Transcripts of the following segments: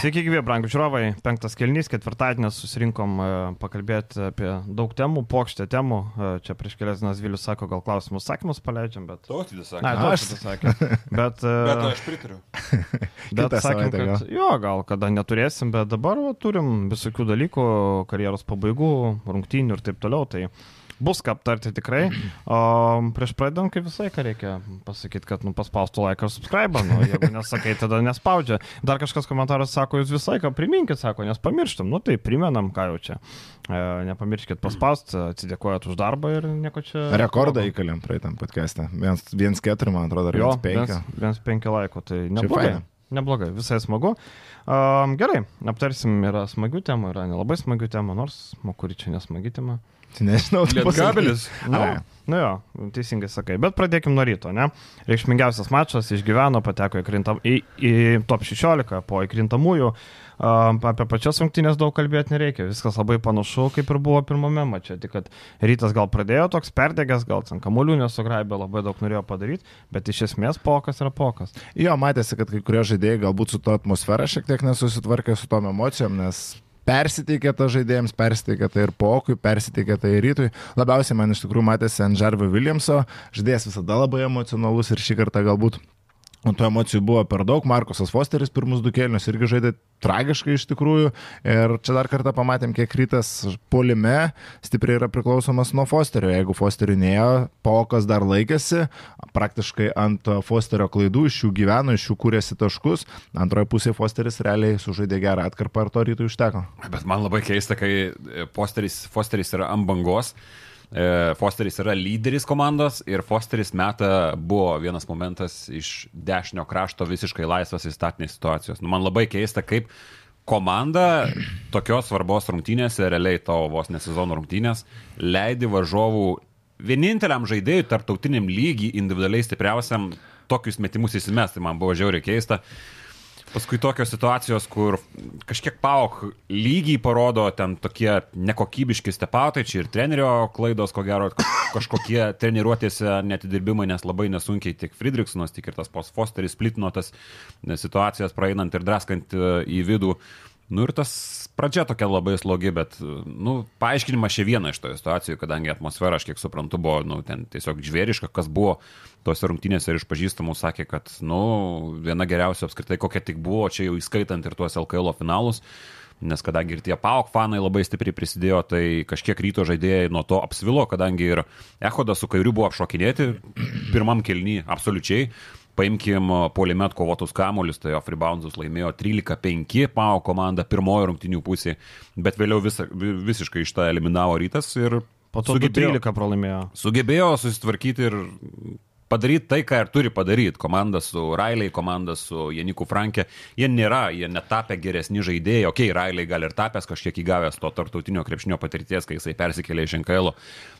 Sveiki, gyvi, brangų žiūrovai. Penktas kelnys, ketvirtadienis susirinkom e, pakalbėti apie daug temų, pokštę temų. E, Čia prieš kelias dienas Vilius sako, gal klausimus, sakymus paleidžiam, bet... Tautvydas Na, sakė. aš tai sakė. Bet, e, Bet aš pritariu. bet sakėm, kad jo, gal kada neturėsim, bet dabar va, turim visokių dalykų, karjeros pabaigų, rungtynių ir taip toliau. Tai bus ką aptarti tikrai. O prieš pradedant, kaip visai, ką reikia pasakyti, kad nu, paspaustų laiką ir subscribe, nu, jeigu nesakai, tada nespaudžia. Dar kažkas komentaras sako, jūs visai ką priminkit, sako, nes pamirštam. Nu tai primenam, ką jau čia. E, nepamirškit paspausti, atsidėkojat už darbą ir nieko čia. Rekordą įkalėm praeitam podcast'e. 1-4, man atrodo, ar Jo, 1-5. vienas penki laiko, tai neblogai. Neblogai, visai smagu. Um, gerai, aptarsim, yra smagių temų, yra nelabai smagių temų, nors, nu, kuri čia nesmagi tema. Nežinau, tu Lietkabelis. Nu, Ai. nu jo, teisingai sakai, bet pradėkim nuo ryto, ne? Reikšmingiausias mačas išgyveno, pateko į, krintam, į, į top 16 po įkrintamųjų. Apie pačias rungtynės daug kalbėti nereikia, viskas labai panašu, kaip ir buvo pirmame mače. Tik kad rytas gal pradėjo toks perdegęs, gal ten kamuolių nesugraibė, labai daug norėjo padaryti, bet iš esmės pokas yra pokas. Jo, matėsi, kad kai kurie žaidėjai galbūt su to atmosfera šiek tiek nesusitvarkė su tom emocijom, nes persiteikė tą žaidėjams, persiteikė tai ir pokui, persiteikė tai ir rytui. Labiausiai man iš tikrųjų matėsi ant Jarvio Williamso, žaidėjas visada labai emocionalus ir šį kartą galbūt O tų emocijų buvo per daug. Markusas Fosteris pirmus du kėlinius irgi žaidė tragiškai iš tikrųjų. Ir čia dar kartą pamatėm, kiek rytas polime stipriai yra priklausomas nuo Fosterio. Jeigu Fosteriu neėjo, Paukas dar laikėsi, praktiškai ant Fosterio klaidų iš jų gyveno, iš jų kūrėsi taškus. Antroje pusėje Fosteris realiai sužaidė gerą atkarpą ir to rytui užteko. Bet man labai keista, kai Fosteris, Fosteris yra ant bangos. E, Fosteris yra lyderis komandos ir Fosteris meta buvo vienas momentas iš dešinio krašto visiškai laisvas į statinės situacijos. Nu, man labai keista, kaip komanda tokios svarbos rungtynėse, realiai tavo vos nesezono rungtynės, leidi varžovų vieninteliam žaidėjui tarptautiniam lygiai individualiai stipriausiam tokius metimus įsimesti. Man buvo žiauriai keista. Paskui tokios situacijos, kur kažkiek pauk lygiai parodo ten tokie nekokybiški stepautai, čia ir trenerio klaidos, ko gero, kažkokie treniruotėse netidirbimai, nes labai nesunkiai tiek Friedrichsonas, tiek ir tas pos Fosteris splitino tas situacijas praeinant ir draskant e, į vidų. Nu ir tas pradžia tokia labai slogi, bet, nu, paaiškinimas čia viena iš to situacijų, kadangi atmosfera, aš kiek suprantu, buvo, nu, ten tiesiog žvėriška, kas buvo tose rungtynėse ir iš pažįstamų sakė, kad, nu, viena geriausia apskritai, kokia tik buvo, čia jau įskaitant ir tuos LKL finalus. Nes kadangi ir tie PAOK fanai labai stipriai prisidėjo, tai kažkiek ryto žaidėjai nuo to apsvilo, kadangi ir Ehodas su kairiu buvo apšokinėti pirmam kelny absoliučiai. Paimkim polime atkovotus kamuolius, tai off reboundus laimėjo 13-5 PAO komanda pirmojo rungtinių pusė, bet vėliau visa, visiškai iš tą eliminavo rytas ir Po to 13 pralaimėjo. sugebėjo susitvarkyti ir padaryti tai, ką ir turi padaryti. Komanda su Railiai, komanda su Janiku Frankė, jie nėra, jie netapę geresni žaidėjai. Ok, Railiai gal ir tapęs kažkiek įgavęs to tartautinio krepšinio patirties, kai jisai persikėlė iš Enkailo,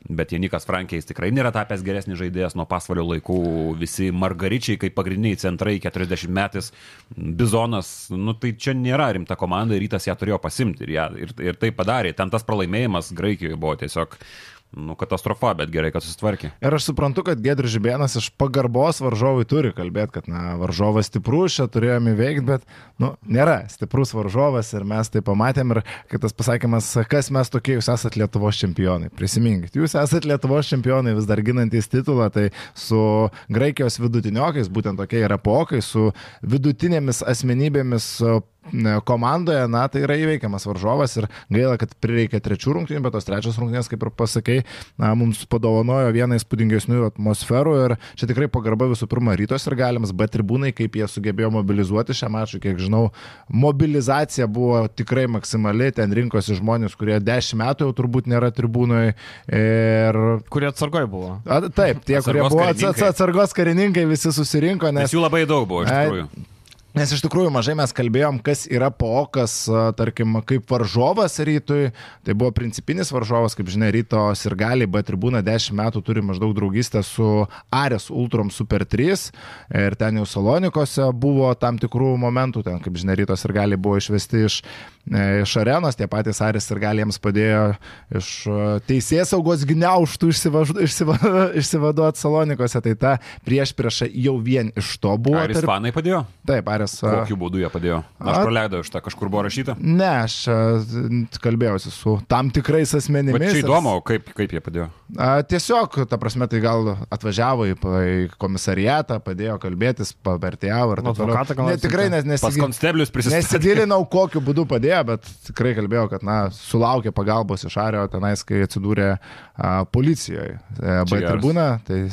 bet Janikas Frankė jis tikrai nėra tapęs geresnis žaidėjas nuo pasvalio laikų. Visi margaričiai, kaip pagrindiniai centrai, 40 metais, Bizonas, nu tai čia nėra rimta komanda ir rytas ją turėjo pasimti ir, ją, ir, ir tai padarė. Ten tas pralaimėjimas Graikijoje buvo tiesiog Nu, katastrofa, bet gerai, kad susitvarkė. Ir aš suprantu, kad Gedris Žibėnas iš pagarbos varžovui turi kalbėti, kad, na, varžovas stiprus, čia turėjome įveikti, bet, nu, nėra stiprus varžovas ir mes tai pamatėm ir kitas pasakymas, kas mes tokie, jūs esate Lietuvos čempionai. Prisiminkit, jūs esate Lietuvos čempionai, vis dar ginantis titulą, tai su Graikijos vidutiniokais, būtent tokie yra pokai, su vidutinėmis asmenybėmis komandoje, na, tai yra įveikiamas varžovas ir gaila, kad prireikė trečių rungtynių, bet tos trečios rungtynės, kaip ir pasakai, na, mums padovanojo vieną įspūdingesnių atmosferų ir čia tikrai pagarba visų pirma rytos ir galimas, bet tribūnai, kaip jie sugebėjo mobilizuoti šią mačą, kiek žinau, mobilizacija buvo tikrai maksimali, ten rinkosi žmonės, kurie dešimt metų jau turbūt nėra tribūnoje ir Kurie atsargoje buvo. A, taip, tie, kurie Atsargos buvo karininkai. ats- atsargos karininkai, visi susirinko, Nes nes jų labai daug buvo, iš tikrųjų. Nes iš tikrųjų mažai mes kalbėjom, kas yra pokas, a, tarkim, kaip varžovas rytui. Tai buvo principinis varžovas, kaip žinia, ryto ir gali, bet tribūna 10 metų turi maždaug draugystę su Ares Ultrom Super 3. Ir ten jau Salonikose buvo tam tikrų momentų, ten, kaip žinia, rytos ir gali buvo išvesti iš, e, iš arenos, tie patys Ares ir gali jiems padėjo iš teisės saugos gniauštų išsivaduoti Salonikose. Tai ta prieš priešą jau vien iš to buvo. Ar fanai padėjo? Taip, Aris a, Kokiu būdu jie padėjo? Aš A- praleidau iš tą, kažkur buvo rašyta. Ne, aš kalbėjausi su tam tikrais Bet asmenimis. čia ir- įdomu, kaip, kaip jie padėjo. A, tiesiog, ta prasme, tai gal atvažiavo į, į komisariatą, padėjo kalbėtis, pavertėjavo ir taip toliau. Ne, tikrai nes, Pas nesigi... konsteblius prisistatė. nesigilinau, kokiu būdu padėjo, bet tikrai kalbėjau, kad, na, sulaukė pagalbos iš Ario tenais, kai atsidūrė a, policijoje. E, B tribūna, tai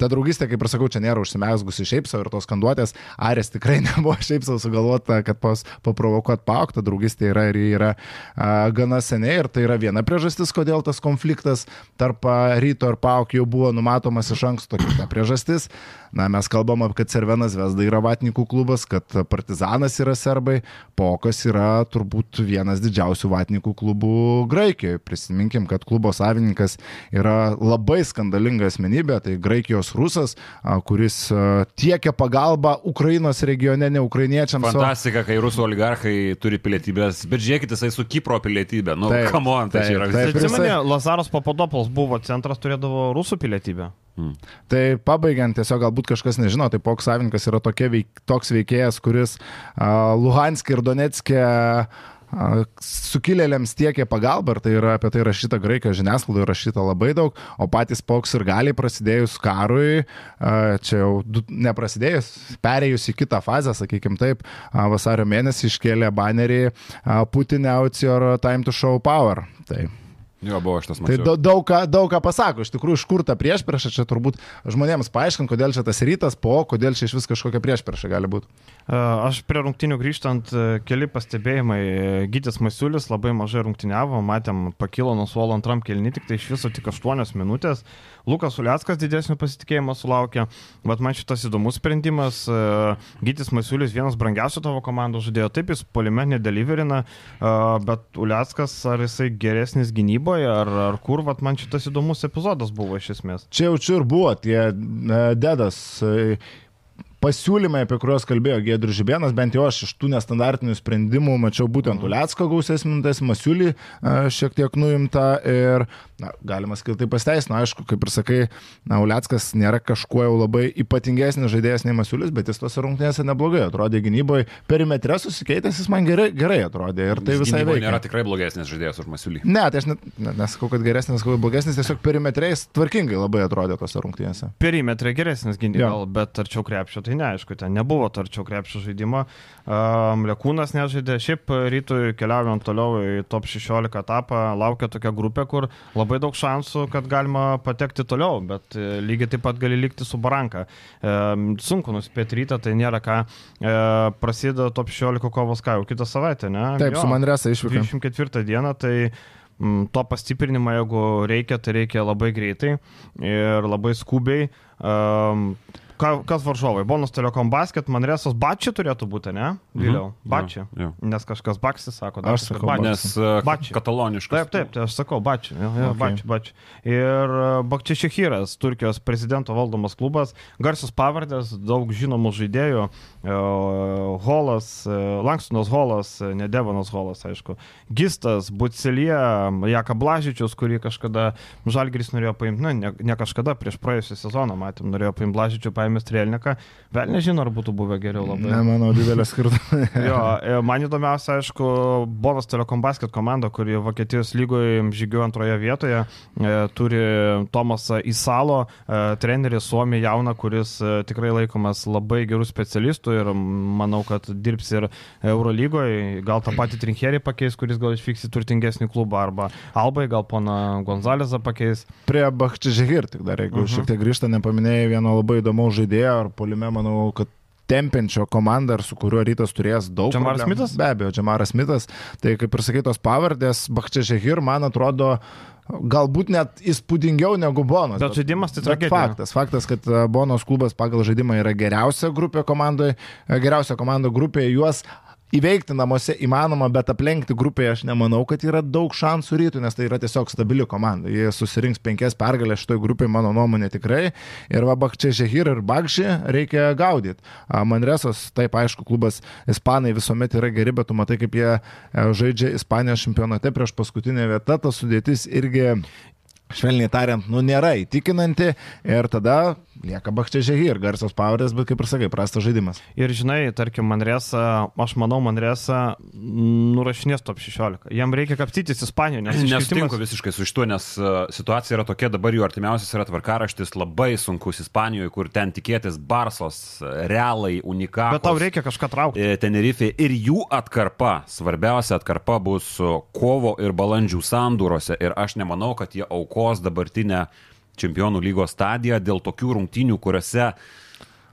ta draugystė, kaip ir sakau, čia nėra užsimesgusi šiaip savo ir tos skanduotės. Arės tikrai nebuvo šiaip savo sugalvota, kad pas, paprovokuot pauk, ta draugystė yra ir yra a, gana seniai ir tai yra viena priežastis, kodėl tas konfliktas tarp ryto ir pauk jau buvo numatomas iš anksto. Kita priežastis, na, mes kalbam, kad Cervenas Vesda yra vatnikų klubas, kad Partizanas yra serbai, Pokas yra turbūt vienas didžiausių vatnikų klubų Graikijoje. Prisiminkim, kad klubo savininkas yra labai skandalinga asmenybė, tai Graikijos rusas, kuris tiekia pagalbą Ukrainos regione, ne ukrainiečiams. o- Fantastika, kai rusų oligarchai turi pilietybės, bet žiūrėkit, jisai su Kipro pilietybė. Nu, Taip, come on, tai čia yra Atsimeni, jisai- Lazaras Papadopoulos buvo centras, turėdavo rusų pilietybę. Tai pabaigiant, tiesiog galbūt kažkas nežino, tai POK savininkas yra veik, toks veikėjas, kuris uh, Luhanskė ir Donetskė sukilėliams tiekė pagalbą ir tai yra apie tai rašyta graikijos žiniasklaidoje, rašyta labai daug, o patys POK ir galiai prasidėjus karui, čia jau neprasidėjus, perėjus į kitą fazę, sakykime taip, vasario mėnesį iškėlė banerį Putin outs your time to show power. Tai Jo, buvo šitas Tai mačiau. da- daug ką, daug ką pasako, iš tikrųjų, iš kur ta priešprieša, čia turbūt žmonėms paaiškint, kodėl čia tas rytas, po, kodėl čia iš vis kažkokia priešprieša gali būti. E, Aš prie rungtinių grįžtant, e, keli pastebėjimai. E, Gytis Masiulis labai mažai rungtiniavo, matėm, pakilo nuo suolo antram kelni, tik tai iš viso tik 8 minutės. Lukas Uliackas didesnio pasitikėjimo sulaukė, bet man šitas įdomus sprendimas. Gytis Masiulis vienas brangiausių tavo komandos žaidėjo, taip jis polime nedeliverina, e, bet Uliackas ar jisai geresnis gynyboje, ar, ar kur, vat man šitas įdomus epizodas buvo iš esmės. Čia jau čia ir buvo tie e, dedas. e, Pasiūlymai, apie kuriuos kalbėjo Gėdrius Žibėnas, bent jau aš iš tų nestandartinių sprendimų mačiau būtent Uliacko gausės minutės, Masiulį šiek tiek nuimta ir, na, galima sakyti, tai pasteisino, aišku, kaip ir sakai, na, Uliackas nėra kažkuo jau labai ypatingesnis žaidėjas nei Masiulis, bet jis tose rungtynėse neblogai atrodė gynyboje, perimetre susikeitęs jis man gerai, gerai atrodė ir tai Jis visai gynyboje veikia. nėra tikrai blogesnis žaidėjas už Masiulį. Ne, tai aš net, ne, nesakau, kad geresnis, sakau, blogesnis, tiesiog perimetriais tvarkingai labai atrodė tose rungtynėse. Perimetrė geresnis gynyba, bet arčiau krepšio tai neaišku, ten nebuvo to arčiau krepšio žaidimo. Lekūnas nežaidė, šiaip rytui keliaujant toliau į top 16 etapą, laukia tokia grupė, kur labai daug šansų, kad galima patekti toliau, bet e, lygiai taip pat gali likti su baranka. Sunku nuspėti rytą, tai nėra ką. E, prasideda top 16 kovos ką jau kitą savaitę, ne? Taip, Jo. su Manresa išvyka. 24 dieną, tai to pastiprinimo, jeigu reikia, tai reikia labai greitai ir labai skubiai. Um, Ką, kas varžovai? Bonus Telekom Basket, Manresas Bačiai turėtų būti, ne? Vėliau. Mhm. Bačiai. Jo, jo. Nes kažkas Baksis sako, dar Aš sakau Bačiai. Nes uh, Bačiai. kataloniškas. Taip, taip, tai aš sakau, Bačiai. Ja, ja, Okay. Bačiai, bačiai. Ir Bakčiai Šehyras, Turkijos prezidento valdomas klubas, garsius pavardės, daug žinomų žaidėjų. e, Holas, e, Lankstonas Holas, e, ne Devonas Holas, aišku. Gistas, Bucelė, Jaka Blažičius, kurį kažkada Žalgris norėjo paimti, na, ne, ne kažkada, prieš praėjusią sezoną matėm, norėjo paimti Blažičių, paėmė Strelniką. Vėl nežinau, ar būtų buvę geriau labai. Nemanau, didelė skirtumą. Jo, e, man įdomiausia, aišku, Bonas Telekom Basket komanda, kuri Vokietijos lygoje žygiuoja antroje vietoje, e, turi Tomasą Isalo, e, trenerį Suomį jauną, kuris tikrai laikomas labai gerų specialistų ir manau, kad dirbs ir Eurolygoje, gal tą patį Trinkerį pakeis, kuris gal išvyks į turtingesnį klubą, arba Albai, gal pona Gonzalezą pakeis. Prie Bakčižegir, tik dar jeigu uh Mhm. -huh. šiek tiek grįžta, nepaminėjai vieno labai įdomaus žaidėjo, ar polime, manau, kad tempiančio komandą, ir su kuriuo rytas turės daug. Džamaras. Smithas? Be abejo, Džamaras Smithas. Tai kaip ir sakytos pavardės, Bakčižegir, man atrodo, galbūt net įspūdingiau negu Bonas. Bet žaidimas tai bet tragedija. faktas. Faktas, kad e, Bonos klubas pagal žaidimą yra geriausia grupė komandoje, geriausia komanda grupėje, juos įveikti namuose įmanoma, bet aplenkti grupėje aš nemanau, kad yra daug šansų rytų, nes tai yra tiesiog stabili komanda. Jie susirinks penkias pergalės šitoje grupėje, mano nuomonė tikrai. Ir va, Bakčia Žehir ir Bakšį reikia gaudyti. A, Manresos, taip aišku, klubas Ispanai visuomet yra geri, bet tu matai, kaip jie e, žaidžia Ispanijos čempionate prieš paskutinę vietą, ta sudėtis irgi švelniai tariant, nu nėra įtikinanti ir tada lieka Bakčiažiai ir garsios pavardės, bet kaip ir sakai, prastas žaidimas. Ir žinai, tarkim, Manresa, aš manau, Manresa nurašinės top 16. Jam reikia kapstytis Ispanijoje, nes Nesutinku iškritimas- visiškai su šituo, nes uh, situacija yra tokia, dabar jų artimiausias yra tvarkaraštis labai sunkus Ispanijoje, kur ten tikėtis Barsos, Realai, Unikakos. Bet tau reikia kažką traukti. e, Tenerife ir jų atkarpa, svarbiausia atkarpa bus e, kovo ir balandžių sandūrose ir aš nemanau, kad jie aukos dabartinę čempionų lygos stadiją dėl tokių rungtynių, kuriuose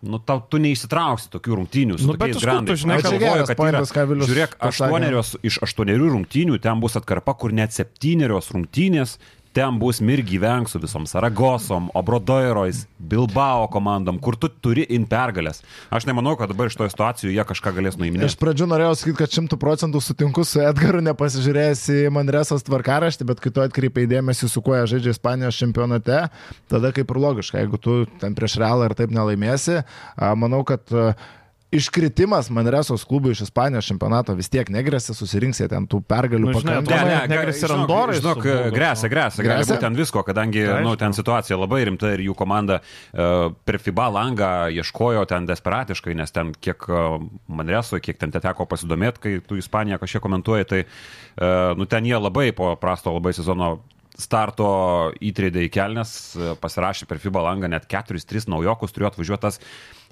Nu, tau, tu neįsitrauksi tokių rungtynių su Nu, bet tokiais iš kur tu grandais. žinai, kad- galvoju, kad yra, Vilius žiūrėk, aštuonerios iš aštuonerių rungtynių ten bus atkarpa, kur net septynerios rungtynės ten bus Mirgi Veng su visom Saragosom, Obrodoirois, Bilbao komandom, kur tu turi in pergalės. Aš nemanau, kad dabar iš to situacijų jie kažką galės Iš nuiminėti. pradžių norėjau sakyti, kad šimtų procentų sutinku su Edgaru, nepasižiūrėjęs į Manresos tvarkaraštį, bet kai tu atkreipiai dėmesį, su kuo jie žaidžia Ispanijos čempionate, tada kaip ir logiška, jeigu tu ten prieš realą ir taip nelaimėsi, manau, kad a, Iškritimas Manresos klubui iš Ispanijos čempionato vis tiek negresia, susirinksite ten tų pergalių Nu, žinai, Ne, ne, negresia ir žinok, Andorai Žinok, grėsia, grėsia, gali būti ten visko, kadangi Tai nu, ten situacija labai rimta ir jų komanda uh, per FIBA langą ieškojo ten desperatiškai, nes ten kiek uh, Manresoje, kiek ten te teko pasidomėti, kai tu Ispaniją kažkiek komentuoji, tai uh, nu, ten jie labai po prasto labai sezono starto įtrėdė į kelnes, e, pasirašė per FIBA langą net 4-3 naujokus, turėjo atvažiuotas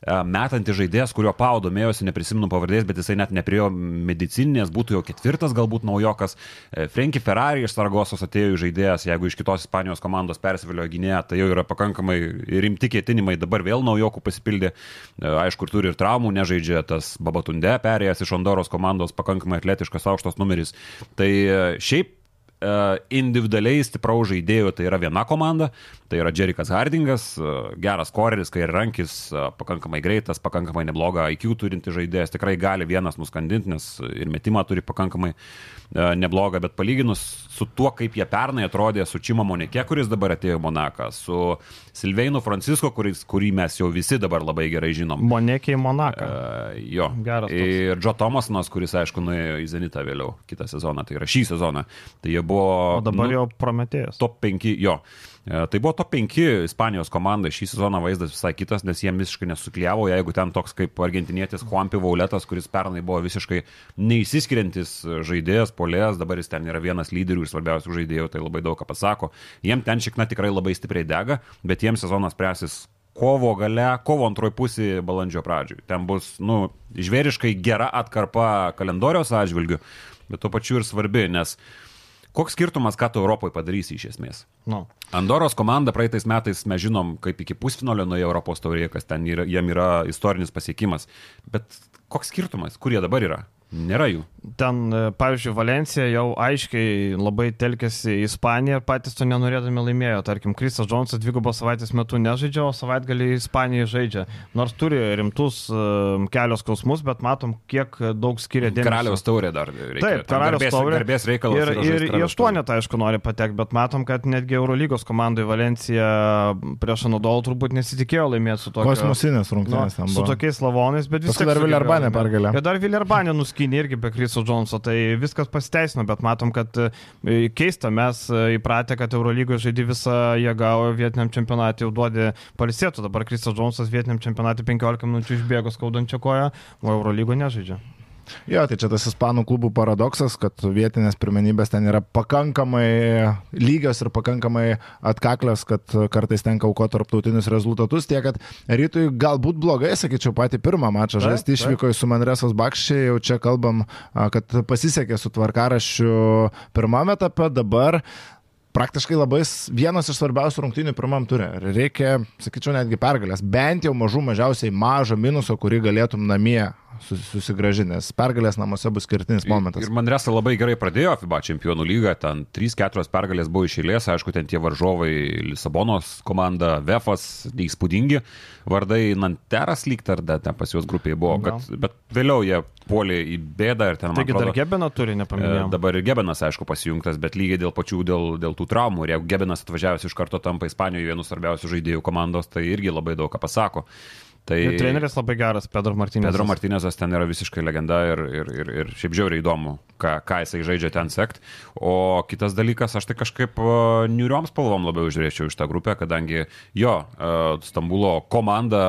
metantis žaidėjas, kurio Pau domėjosi, neprisimenu pavardės, bet jisai net nepriejo medicininės, būtų jau ketvirtas galbūt naujokas. E, Frenkie Ferrari iš Saragosos atėjo žaidėjas, jeigu iš kitos Ispanijos komandos persivilio gynėją, tai jau yra pakankamai rimti ketinimai, dabar vėl naujokų pasipildė. E, Aišku, ir turi ir traumų, nežaidžia tas Babatunde, perėjęs iš Ondoros komandos, pakankamai atletiškas aukštas numeris. Tai e, šiaip e, individualiai stipraus žaidėjų tai yra viena komanda, tai yra Jerikas Hardingas, geras koreris, kai ir rankis, pakankamai greitas, pakankamai neblogą IQ turinti žaidėjas, tikrai gali vienas nuskandinti, nes ir metimą turi pakankamai neblogą, bet palyginus su tuo, kaip jie pernai atrodė su Čimo Monike, kuris dabar atėjo į Monaką, su Silveinu Francisko, kuris, kurį mes jau visi dabar labai gerai žinom. Monekiai Monaką. Uh, jo. Geras toks. Ir Joe Thomasonas, kuris, aišku, nuėjo į Zenitą vėliau, kitą sezoną, tai yra šį sezoną. Tai jie buvo... O dabar nu, jau prometėjas. Top 5, jo. E, Tai buvo top 5 Ispanijos komanda, šį sezoną vaizdas visai kitas, nes jie visiškai nesukliavo, jeigu ten toks kaip argentinietis Juanpi Vauletas, kuris pernai buvo visiškai neįsiskiriantis žaidėjas, polėjas, dabar jis ten yra vienas lyderių ir svarbiausių žaidėjų, tai labai daug ką pasako. Jiem ten šikna tikrai labai stipriai dega, bet jiems sezonas presis kovo gale, kovo antroji pusė balandžio pradžioj. Ten bus, nu, žvėriškai gera atkarpa kalendoriaus atžvilgių, bet tuo pačiu ir svarbi, nes koks skirtumas, ką tu Europoje padarysi iš esmės. Nu. Andoros komanda praeitais metais mes žinom, kaip iki pusfinalio nuėjo Europos taurėje, kas ten yra, jiem yra istorinis pasiekimas. Bet koks skirtumas, kur jie dabar yra? Nėra jų. Ten, e, pavyzdžiui, Valencija jau aiškiai labai telkėsi į Ispaniją ir patys to nenorėdami laimėjo. Tarkim, Kristas Džonsas dvigubos savaitės metu nežaidžia, o savaitgalį Ispanijai žaidžia. Nors turi rimtus uh, kelios skausmus, bet matom, kiek daug skiria dėmesio. Karaliaus taurė dar reikia. Taip, karaliaus garbės, taurė. Garbės reikalas. Ir, ir žaist į aštuonetą, aišku, nori patekti, bet matom, kad netgi Eurolygos komandai Valencija prieš Anadolų turbūt nesitikėjo laimėti su tokiu. Kosmosinės Nu, rungtynės ten su tokiais lavonais, bet vis tiek dar laimėt. pergalė. Ir dar Villarbanė nuskynė irgi be Kriso Džonso, tai viskas pasiteisino, bet matom, kad e, keista, mes e, įpratę, kad Eurolygoje žaidži visą jėgą, o vietiniam čempionatui jau duodi palisėtų. Dabar Krisas Džonsas vietiniam čempionatui 15 minučių išbėgo skaudančią koją, o Eurolygoje nežaidžia. Jo, tai čia tas ispanų klubų paradoksas, kad vietinės pirmenybės ten yra pakankamai lygios ir pakankamai atkaklios, kad kartais tenka aukoti tarptautinius rezultatus. Tiek, kad rytui galbūt blogai, sakyčiau, patį pirmą mačą žaisti išvyko su Manresos Bakščiai, jau čia kalbam, kad pasisekė su tvarkarašiu pirmame etape, dabar praktiškai labai vienas iš svarbiausių rungtynių pirmam turė. Reikia, sakyčiau, netgi pergalės. Bent jau mažų mažiausiai mažo minuso, kurį galėtum namie susigražinęs. Pergalės namuose bus skirtinis momentas. Ir Manresa labai gerai pradėjo FIBA čempionų lygą, ten 3-4 pergalės buvo išėlės, aišku, ten tie varžovai Lisabonos komanda, Vefas, neįspūdingi, vardai Nanteras lyg ar dar ten pas juos grupėje buvo, kad, bet vėliau jie puolė į bėdą ir ten, Taigi dar atrodo, Gebeną turi, e, nepaminėjau. dabar ir Gebenas, aišku, pasijungtas, bet lygiai dėl pačių, dėl, dėl tų traumų. Ir jeigu Gebenas atvažiavęs iš karto tampa Ispanijoje vienu svarbiausių žaidėjų komandos, tai irgi labai daug ką pasako. Tai Ir treneris labai geras, Pedro Martinės. Pedro Martinezas ten yra visiškai legenda ir, ir, ir, ir šiaip žiauriai įdomu, ką, ką jisai žaidžia ten sekt. O kitas dalykas, aš tai kažkaip niuriom spalvom labiau žiūrėčiau iš tą grupę, kadangi jo, e, Stambulo komanda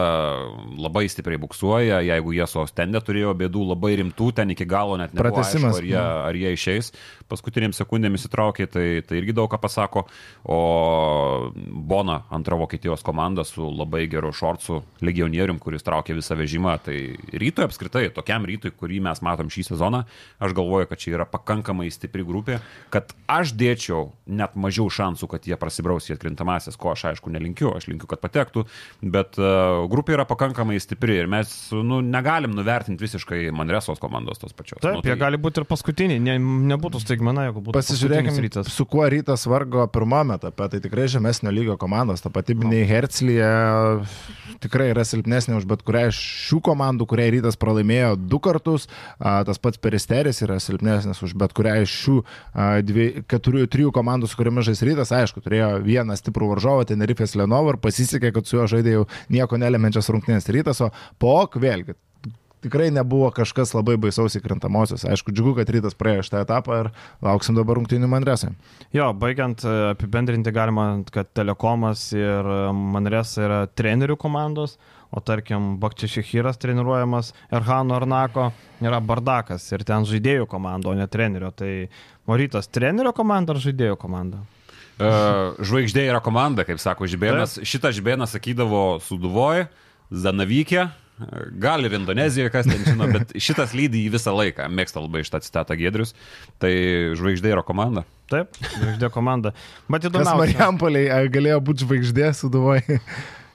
labai stipriai buksuoja, jeigu jie su Ostende turėjo bėdų labai rimtų, ten iki galo net aišku, ar jie, ar jie išeis, paskutinėms sekundėmis įtraukė, tai, tai irgi daug ką pasako. O Bona, antra Vokietijos komanda su labai geru šorcu legionierium, kuris traukė visą vežimą, tai rytoj apskritai, tokiam rytoj, kurį mes matom šį sezoną, aš galvoju, kad čia yra pakankamai stipri grupė, kad aš dėčiau net mažiau šansų, kad jie prasibraus į atkrintamasis, ko aš aišku nelinkiu, aš linkiu, kad patektų, bet uh, grupė yra pakankamai stipri ir mes nu, negalim nuvertinti visiškai Manresos komandos tos pačios. Taip, nu, jie gali būti ir paskutiniai, ne, nebūtų staigmena, jeigu būtų Pasižiūrėkime, su kuo rytas vargo pirmame etape, tai tikrai žemesnio lygio komandos, ta pati minėjai Herclija tikrai yra silpnesnė už bet kurią šių komandų, kuriai rytas pralaimėjo du kartus, tas pats Peristeris yra silpnesnis už bet kurią iš šių dvi, keturių, trijų komandų, su kuriamis žais rytas, aišku, turėjo vieną stiprų varžovą, Tenerifės Lenovo ir pasisekė, kad su juo žaidė jau nieko nelemenčias rungtynės rytas, o POK vėlgi tikrai nebuvo kažkas labai baisaus įkrintamosios. Aišku, džiugu, kad rytas praėjo šitą etapą ir lauksim dabar rungtynių Manresai. Jo, baigiant e, apibendrinti galima, kad Telekomas ir e, Manres yra trenerių komandos, o tarkim Bakčišihiras treniruojamas Erhano Arnako yra Bardakas ir ten žaidėjų komanda, o ne trenerio. Tai Morytas trenerio komanda ar žaidėjų komanda? Uh, žvaigždė yra komanda, kaip sako Žibėnas. Šitą Žibėną sakydavo Suduvoj, Zanavykė, gal ir Indonezijoje, kas ten žino, bet šitas lydi jį visą laiką. Mėgsta labai šitą citatą Gedrius. Tai žvaigždė yra komanda. Taip, žvaigždė komanda. Bet Kas įdomiausia. Mariampoliai galėjo būti žvaigždė suduvoj.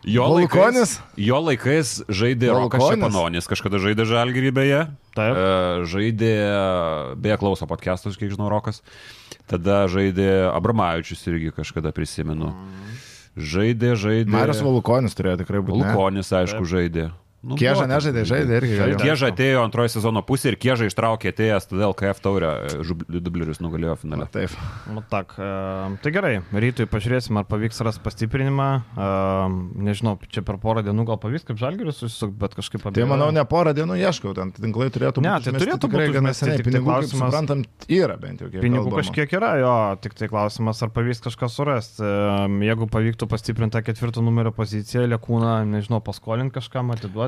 Jo laikais, jo laikais žaidė Rokas? Šepanonis, kažkada žaidė Žalgirį beje. Taip. E, Žaidė, beje, klauso podcastus, kiek žinau, Rokas. Tada žaidė Abramavičius irgi kažkada prisimenu. Žaidė, žaidė. Marius Valukonis turėjo tikrai būti. ne? Vulkonis, aišku, žaidė. Nu, Kieža nežaidė, žaidė irgi. Kieža atėjo antrojo sezono pusė ir Kieža ištraukė atėjęs, todėl KF taurę e, dublerius nugalėjo finale. Taip. Nu, tak, e, tai gerai, rytui pažiūrėsim, ar pavyks rasti pastiprinimą. E, nežinau, čia per porą dienų gal pavyks kaip žalgeris susisukti, bet kažkaip Tai abejoju. manau, ne porą dienų ieškau, ten tinklai turėtų Ne, būti. tai užmesti turėtų tikrai gana seniai. tai Pinigų, kaip klausimas- suprantam, yra bent jau. kiek Pinigų kalbama. kažkiek yra, jo, tik tai klausimas, ar pavyks kažką surasti. E, Jeigu pavyktų pastiprinti tą ketvirto numerio poziciją, lėkūną, nežinau, paskolinti kažkam, atiduoti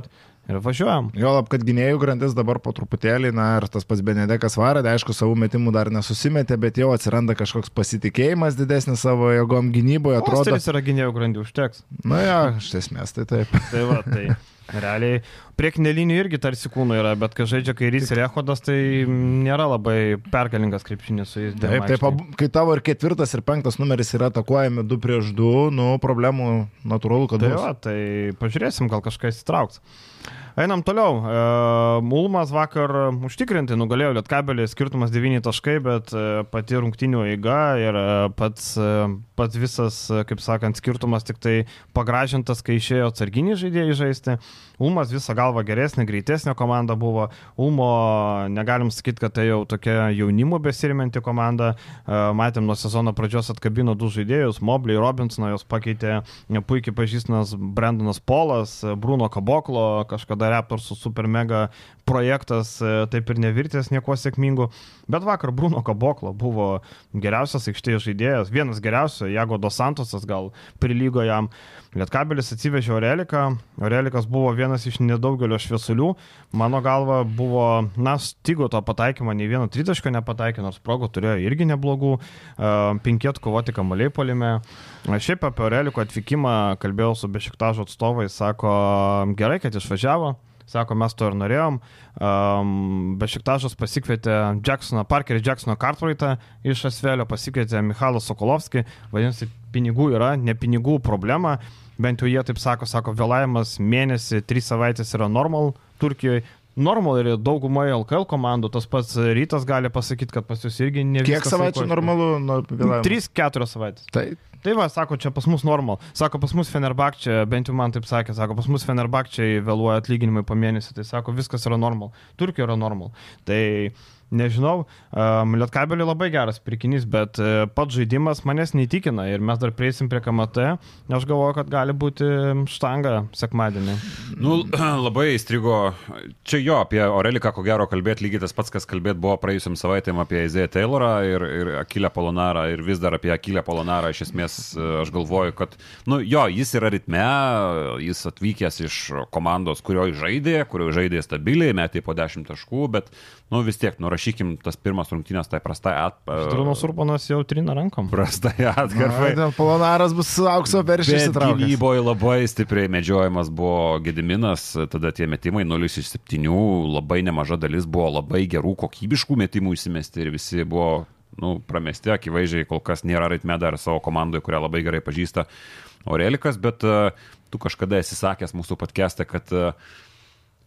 ir važiuojam. Jo, lab, kad gynėjų grandis dabar po truputėlį, na ir tas pats Benedekas varė, tai aišku, savų metimų dar nesusimetė, bet jau atsiranda kažkoks pasitikėjimas didesnis savo jėgom gynyboje, atrodo. Osteris yra gynėjų grandį, užteks. Na jo, iš esmės tai taip. Tai va, tai realiai priekinė linija irgi tarsi kūno yra, bet kai žaidžia kairys ir ehodas, tai nėra labai pergalingas krepšinis su jais. Taip, taip, abu- kai tavo ir ketvirtas, ir penktas numeris yra atakuojami du prieš du, nu, problemų natūralu, kad Tai bus. va, tai pažiūrėsim, gal kažkas įtrauks. Einam toliau. Mulmas vakar užtikrinti nugalėjo Lietkabelį, skirtumas 9 taškai, bet e, pati rungtinių eiga ir e, pats, e, pats visas, kaip sakant, skirtumas tik tai pagražintas, kai išėjo atsarginiai žaidėjai žaisti. Ulmas visą galvą geresnė, greitesnė komanda buvo. Ulmo negalim sakyti, kad tai jau tokia jaunimo besiriminti komanda. E, Matėm nuo sezono pradžios atkabino du žaidėjus, Mobley, Robinsoną, jos pakeitė puikiai pažįstamas Brandonas Polas, Bruno Kaboklo, kažkada Raptorsų super mega projektas, e, taip ir nevirtęs nieko sėkmingu. Bet vakar Bruno Kaboklo buvo geriausias aikštėje žaidėjas, vienas geriausių, Jago Dos Santosas gal prilygo jam. Lietkabelis atsivežė Aureliką, Aurelikas buvo vienas iš nedaugelio šviesulių, mano galva buvo, na, stygo to pataikymo, nei vieno tritaško nepataikė, nors progų turėjo irgi neblogų, e, penkėt kovoti kamaliai polime. Šiaip apie Aureliko atvykimą kalbėjau su Bešiktažo atstovais, sako, gerai, kad išvažiavo. Sako, mes to ir norėjom. Um, Bešiktažas pasikvietė Jacksoną, Parkerį Jacksoną Cartwrightą iš Asvelio, pasikvietė Michalą Sokolovskį. Vadinasi, pinigų yra, ne pinigų problema. Bent jau jie taip sako, sako, vėlavimas mėnesį, trys savaitės yra normal Turkijoje. Normal ir daugumoje LKL komandų, tas pats rytas gali pasakyti, kad pas jūs irgi ne Kiek viskas savaičių laiko- normalu? Nu, vėlavimo? 3-4 savaitės. Tai Tai va, sako, čia pas mus normal. Sako, pas mus Fenerbakčia, bent jau man taip sakė, sako, pas mus Fenerbakčia vėluoja atlyginimai po mėnesį, tai sako, viskas yra normal. Turkija yra normal. Tai nežinau. Um, Lietkabelį labai geras pirkinys, bet uh, pats žaidimas manęs neįtikina ir mes dar prieisim prie KMT. Aš galvoju, kad gali būti štanga sekmadienį. Nu, labai įstrigo. Čia jo, apie Oreliką ko gero kalbėti lygiai tas pats, kas kalbėti buvo praėjusiam savaitėm apie Izėją Taylorą ir, ir Akilę Polonarą ir vis dar apie Akilę Polonarą. Iš esmės, aš galvoju, kad, nu jo, jis yra ritme, jis atvykęs iš komandos, kurioje žaidė, kurioje žaidė stabiliai, metė po 10 taškų, bet, nu vis tiek, nurašykim tas pirmas rungtynės tai prastai atkarpai. Strunas Urbanas jau trina rankom. Prastai atkarpai. Polonaras bus aukso peršys įtrauktas. Gynyboje labai stipriai medžiojamas buvo Gediminas, tada tie metimai 0 iš 7, labai nemaža dalis buvo labai gerų kokybiškų metimų įsimesti ir visi buvo nu, pramesti, akivaizdžiai kol kas nėra ritme dar savo komandoje, kurią labai gerai pažįsta Aurelikas, bet uh, tu kažkada esi sakęs mūsų podcast'e, kad uh,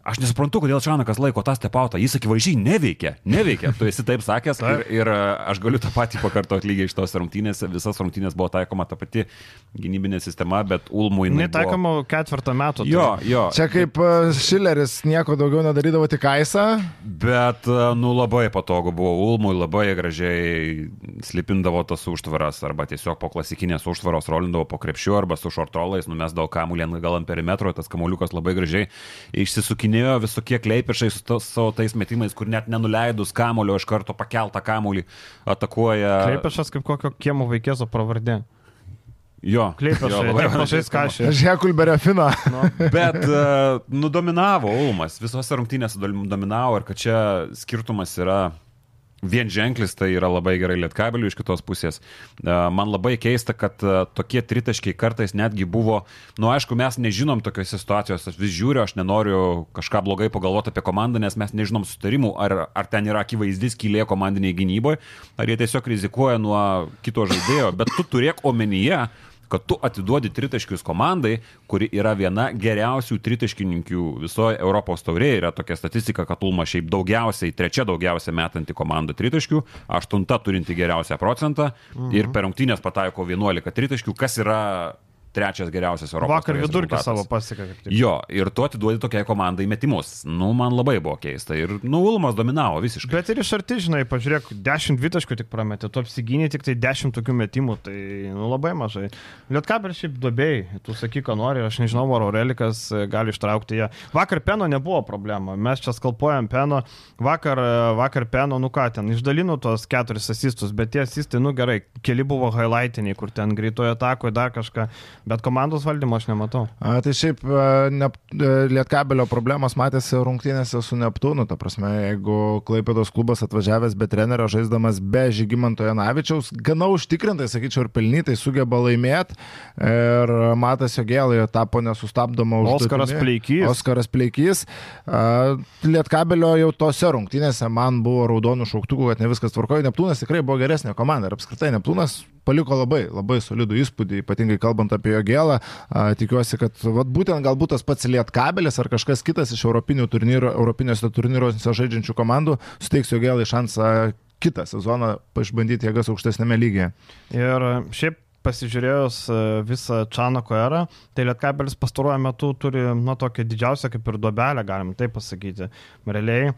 Aš nesuprantu, kodėl Čanakas laiko tą stepautą. Jis akivaizdžiai neveikia. Neveikia. Tu esi taip sakęs ir, ir aš galiu tą patį pakartoti lygiai iš tos rungtynės. Visas rungtynės buvo taikoma ta pati gynybinė sistema, bet Ulmui... Netaikoma buvo... ketvirtą metų. Jo, jo. Čia kaip Šileris nieko daugiau nedarydavo tik Aisą. Bet, nu, labai patogu buvo. Ulmui labai gražiai slipindavo tas užtvaras arba tiesiog po klasikinės užtvaros rolindavo po krepšiu arba su šortrolais, numesdavo kamuolį gal ant perimetro, tas kamuoliukas labai gražiai išsisukinėjo įtikinėjo visokie kleipišai su to, savo tais metimais, kur net nenuleidus kamulio iš karto pakeltą kamulį atakuoja. Kleipišas kaip kokio kiemo vaikėzo pravardė. Jo, Kleipišas, labai mažai skašė. Žekulberio fino. Nu. Bet uh, nudominavo Ulmas, visose rungtynėse dominavo ir kad čia skirtumas yra vien ženklis, tai yra labai gerai lietkabelių iš kitos pusės. Man labai keista, kad tokie tritaškiai kartais netgi buvo, nu aišku, mes nežinom tokios situacijos, aš vis žiūriu, aš nenoriu kažką blogai pagalvoti apie komandą, nes mes nežinom sutarimų, ar, ar ten yra akivaizdis kylė komandiniai gynyboje, ar jie tiesiog rizikuoja nuo kito žaidėjo, bet tu turėk omenyje, kad tu atiduodi tritaškius komandai, kuri yra viena geriausių tritaškininkių visoje Europos taurėje. Yra tokia statistika, kad Ulma šiaip daugiausiai, trečia daugiausiai metanti komanda tritaškių, aštunta turinti geriausią procentą mhm. ir per rungtynės pataiko 11 tritaškių, kas yra trečias geriausias Europos. Vakar vidurkį savo pasiekė. Jo, ir tu atiduodi tokiai komandai metimus. Nu, man labai buvo keista. Ir, nu, Ulmas dominavo visiškai. Bet ir iš arti, žinai, pažiūrėk, 10 dvitaškų tik prametė, tu apsigynė tik tai 10 tokių metimų, tai, nu, labai mažai. Lietkabel šiaip dobėjai, tu sakyk, ką nori, aš nežinau, ar Aurelikas e, gali ištraukti ją. Vakar Peno nebuvo problema, mes čia skalpuojam Peno, vakar, e, vakar Peno, nu ką ten, išdalino tos keturis asistus, bet tie asistai, nu gerai, keli buvo highlightiniai, kur ten greitojo atakoje dar kažką. Bet komandos valdymo aš nematau. A, tai šiaip ne, Lietkabelio problemos matėsi rungtynėse su Neptūnu. Ta prasme, jeigu Klaipėdos klubas atvažiavęs be trenerio, žaisdamas be Žygimanto Janavičiaus, gana užtikrintai, sakyčiau, ir pelnytai sugeba laimėti. Ir Matas Jogėlai tapo nesustabdoma už Oskaras Pleikys. Oskaras Pleikys. Lietkabelio jau tose rungtynėse man buvo raudonų šauktukų, kad ne viskas tvarkoja. Neptūnas tikrai buvo geresnė komanda ir apskritai Neptūnas paliko labai, labai solidų įspūdį, ypatingai kalbant apie jo gėlą. Tikiuosi, kad vat, būtent galbūt tas pats Lietkabelis ar kažkas kitas iš Europinių turnyrų, Europinėse turnyruose žaidžiančių komandų suteiks jo gėlai šansą kitą sezoną išbandyti jėgas aukštesnėme lygyje. Ir šiaip pasižiūrėjus visą Čanako erą, tai Lietkabelis pastaruoju metu turi, na, tokią didžiausią kaip ir duobelę, galim taip pasakyti. Realiai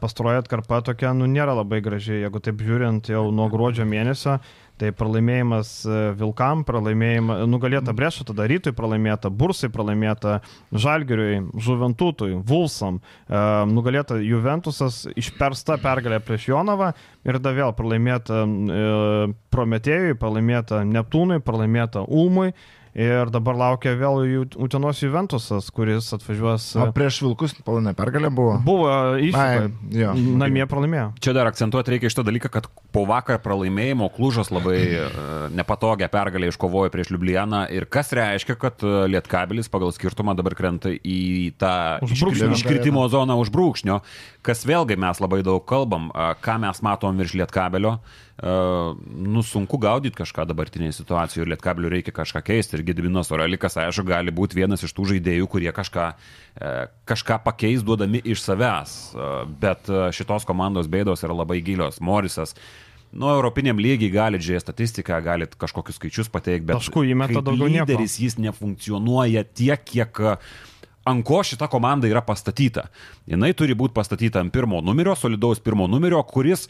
pastaruoju atkarpa tokia, nu, nėra labai graži, jeigu taip žiūrint jau nuo gruodžio mėnesio, Tai pralaimėjimas e, Vilkam, pralaimėjimas, nugalėta Brešo, tada Rytui pralaimėta, Bursai pralaimėta, Žalgiriui, Žuventutui, Vulsam, e, nugalėta Juventusas, išpersta pergalė prieš Jonavą ir dar vėl pralaimėta e, Prometėjui, pralaimėta Neptūnui, pralaimėta Ulmui. Ir dabar laukia vėl Utenos Juventusas, kuris atvažiuos. O prieš Vilkus palonė pergalė buvo? Buvo iššūkis. Namie pralaimėjo. Čia dar akcentuoti reikia iš to dalyką, kad po vakar pralaimėjimo Klužas labai uh, nepatogią pergalę iškovojo prieš Liublianą ir kas reiškia, kad e, Lietkabilis pagal skirtumą dabar krenta į tą iškritimo zoną už brūkšnio, kas vėlgi mes labai daug kalbam, ką mes matom virš Lietkabilio. Uh, nu, sunku gaudyti kažką dabartinėje situacijoje ir Lietkabiliu reikia kažką keisti. Ir Gediminas Orelikas, aišku, gali būti vienas iš tų žaidėjų, kurie kažką, uh, kažką pakeis duodami iš savęs. Uh, bet šitos komandos bėdos yra labai gilios. Morisas nu, europiniam lygiai galit žiūrėti statistiką, galit kažkokius skaičius pateikti, bet taškų įmeta daugiau. Lyderis nieko. jis nefunkcionuoja tiek, kiek ant ko šita komanda yra pastatyta. Jis turi būti pastatyta ant pirmo numerio, solidaus pirmo numerio, kuris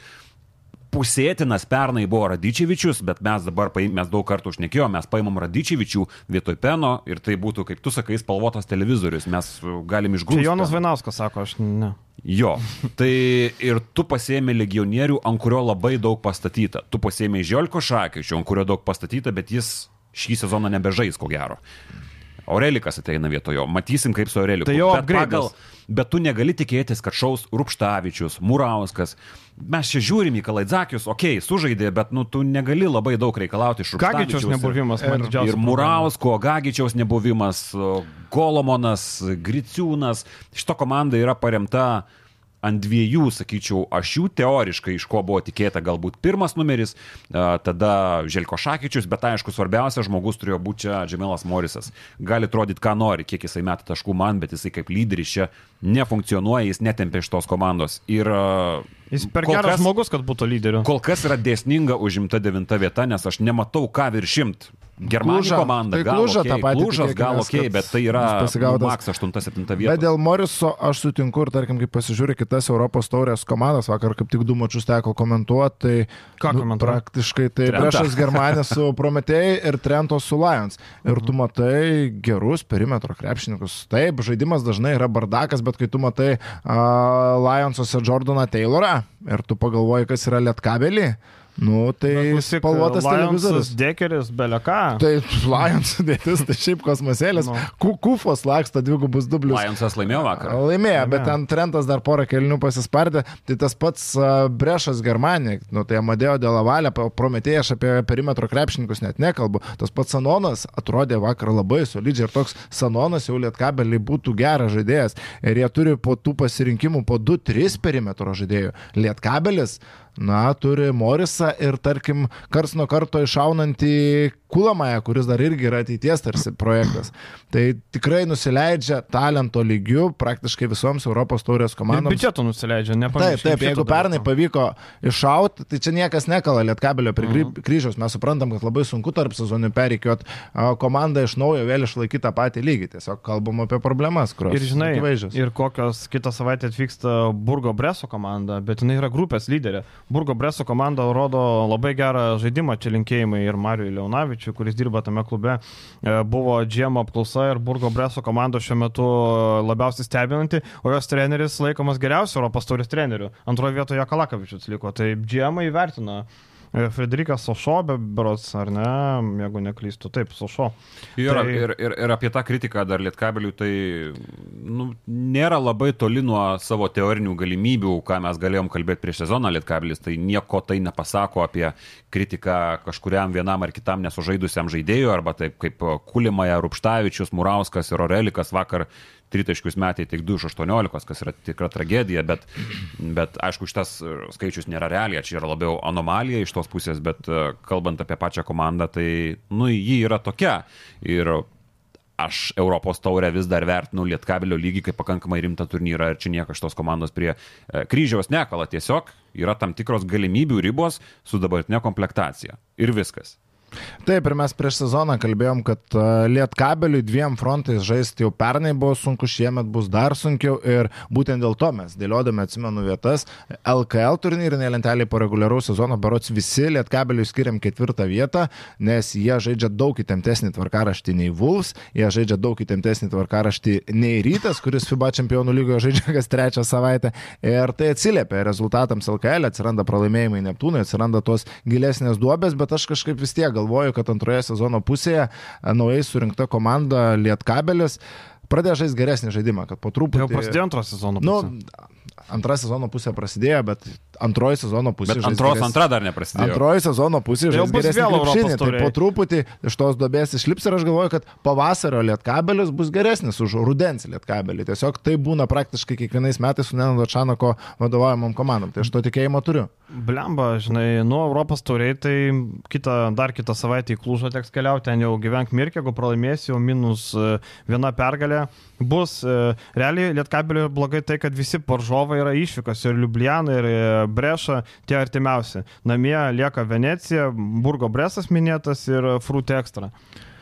pusėtinas pernai buvo Radičevičius, bet mes dabar, paim, mes daug kartų užnekėjom, mes paimam Radičevičių vietoj peno ir tai būtų, kaip tu sakai, spalvotas televizorius, mes galim išgrūsti. Čia Jonas Vainauskas sako, aš ne. Jo, tai ir tu pasėmė legionierių, ant kurio labai daug pastatyta. Tu pasėmė Žiolko Šakičių, ant kurio daug pastatyta, bet jis šį sezoną nebežais, ko gero. Aurelikas ateina vietojo, matysim kaip su Aureliku. Tai jau bet, pagal, bet tu negali tikėtis, kad šaus Rupštavičius, Murauskas. Mes čia žiūrim į Kalaidzakius, okei, okay, sužaidė, bet nu, tu negali labai daug reikalauti iš Kagičiaus Rupštavičiaus. ir- nebuvimas man didžiausias. Ir Murausko, Gagičiaus nebuvimas, Golomonas, Griciūnas. Šito komanda yra paremta ant dviejų, sakyčiau, ašių teoriškai, iš ko buvo tikėta galbūt pirmas numeris, tada Želko Šakyčius, bet aišku, svarbiausia žmogus turėjo būti čia Džemelas Morisas. Gali atrodyti, ką nori, kiek jisai meta taškų man, bet jisai kaip lyderis čia nefunkcionuoja, jis netempia iš tos komandos. Ir a, Jis per geras kas- žmogus, kad būtų lyderiu. Kol kas yra dėsninga užimta devinta vieta, nes aš nematau ką viršimt. Germanų komanda, Tai gal Klužą okay, tą patį Klužas gal ok, bet tai yra nu, Maks 8-7 Bet vieta. dėl Moriso aš sutinku ir tarkim, kai pasižiūrė kitas Europos taurės komandas, vakar kaip tik du mačius teko komentuoti, tai Ką komentuoji? praktiškai tai Trentą. priešas Germanija su Prometėjai ir Trento su Lions. Ir tu matai gerus perimetro krepšininkus. Taip, žaidimas dažnai yra bardakas, bet kai tu matai uh, Lionsuose Jordaną Taylorą ir tu pagalvoji, kas yra Lietkabelį, nu tai spalvotas televizorius. Dekeris, beleka. Tai Lions sudėtis, tai šiaip kosmosėlis. Nu. No. Kufos laksto dvigubus dublius. Lionsas laimėjo vakar. Laimėjo, bet ten Trentas dar porą kelnių pasispardė. Tai tas pats uh, Brešas Germanija, nu, tai Amadėjo Delavalė, Prometėjai, aš apie perimetro krepšininkus net nekalbu. Tas pats Sanonas atrodė vakar labai solidžiai ir toks Sanonas jau lietkabeliai būtų geras žaidėjas. Ir jie turi po tų pasirinkimų po 2-3 perimetro žaidėjų. Lietkabelis, na, turi Morisą ir, tarkim, kars nuo karto išaunantį Kulamąją, kuris dar irgi yra ateities tarsi projektas. Tai tikrai nusileidžia talento lygių praktiškai visoms Europos taurės Ir komandoms. biudžeto nusileidžia, Taip, nepamirškime. taip, jeigu pernai pavyko iššauti, tai čia niekas nekala Lietkabelio prie Mhm. mm. kryžiaus. Mes suprantam, kad labai sunku tarp sezonų pereikiot komandą iš naujo vėl išlaikyti tą patį lygį. Tiesiog kalbam apie problemas, kurios Ir žinai, akivaizdžios. ir kokios kitą savaitę atvyksta Burgo Breso komanda, bet jinai yra grupės lyderė. Burgo Breso komanda rodo labai gerą žaidimą, čia linkėjimai ir Mariui Leonavičiui, kuris dirba tame klube. E, Buvo GM apklausa ir Burgo Breso komanda šiuo metu labiausiai stebinanti, o jos treneris laikomas geriausiu Europos taurės treneriu. Antroje vietoje Kalakavičius liko, tai GM įvertina. E, Frederikas Sošo, be berots, ar ne, jeigu neklystu, taip, Sošo. Ir, Tai- ir, ir, ir apie tą kritiką dar Lietkabeliui, tai nu, nėra labai toli nuo savo teorinių galimybių, ką mes galėjom kalbėti prieš sezoną Lietkabelis, tai nieko tai nepasako apie kritiką kažkuriam vienam ar kitam nesužaidusiam žaidėjui, arba taip kaip Kulimaja, Rupštavičius, Murauskas ir Orelikas vakar tritaškius metai tik 2 iš 18, kas yra tikra tragedija, bet, bet aišku, šitas e, skaičius nėra realija, čia yra labiau anomalija iš tos pusės, bet e, kalbant apie pačią komandą, tai, nu, ji yra tokia. Ir aš Europos taurę vis dar vertinu Lietkabelio lygį kaip pakankamai rimtą turnyrą ir čia niekas šitos komandos prie e, kryžiaus nekala, tiesiog yra tam tikros galimybių ribos su dabartinė komplektacija. Ir viskas. Taip, ir mes prieš sezoną kalbėjom, kad uh, Lietkabeliui dviem frontais žaisti jau pernai buvo sunku, šiemet bus dar sunkiau ir būtent dėl to mes dėliodami, atsimenu, vietas LKL turnyrinė lentelė po reguliaraus sezono, berots visi Lietkabeliui skiriam ketvirtą vietą, nes jie žaidžia daug įtemptesnį tvarkaraštį nei Wolves, jie žaidžia daug įtemptesnį tvarkaraštį nei Rytas, kuris FIBA čempionų lygoje žaidžia kas trečią savaitę. Ir tai atsiliepia rezultatams LKL, atsiranda pralaimėjimai Neptūnui, atsiranda tos gilesnės duobės, bet aš kažkaip vis tiek galvoju, kad antroje sezono pusėje a, naujai surinkta komanda Lietkabelis pradėjo žaisti geresnį žaidimą, kad po truputį... Jau prasidėjo antro sezono. Nu, pusė. antra sezono pusė prasidėjo, bet antroji sezono pusė... Bet antros geres- antra dar neprasidėjo. Antroji sezono pusė Tai jau bus vėl Europos tai taurėj. po truputį iš tos duobės išlips ir aš galvoju, kad pavasario lietkabelis bus geresnis už rudens lietkabelį. Tiesiog tai būna praktiškai kiekvienais metais su Nenado Čanako vadovaujamam komandom. Tai aš to tikėjimo turiu. Blemba, žinai, nuo Europos tauriai, tai kita, dar kitą savaitę į Klūžą teks keliauti, ten jau gyvenk mirkė, jeigu pralaimėsi, jau minus e, viena pergalė. Bus e, realiai Lietkabelio blogai tai, kad visi paržovai yra išvykas ir Ljubljana, ir e, Breša, tie artimiausi. Namie lieka Venecija, Burgo Bresas minėtas ir Fruit Extra.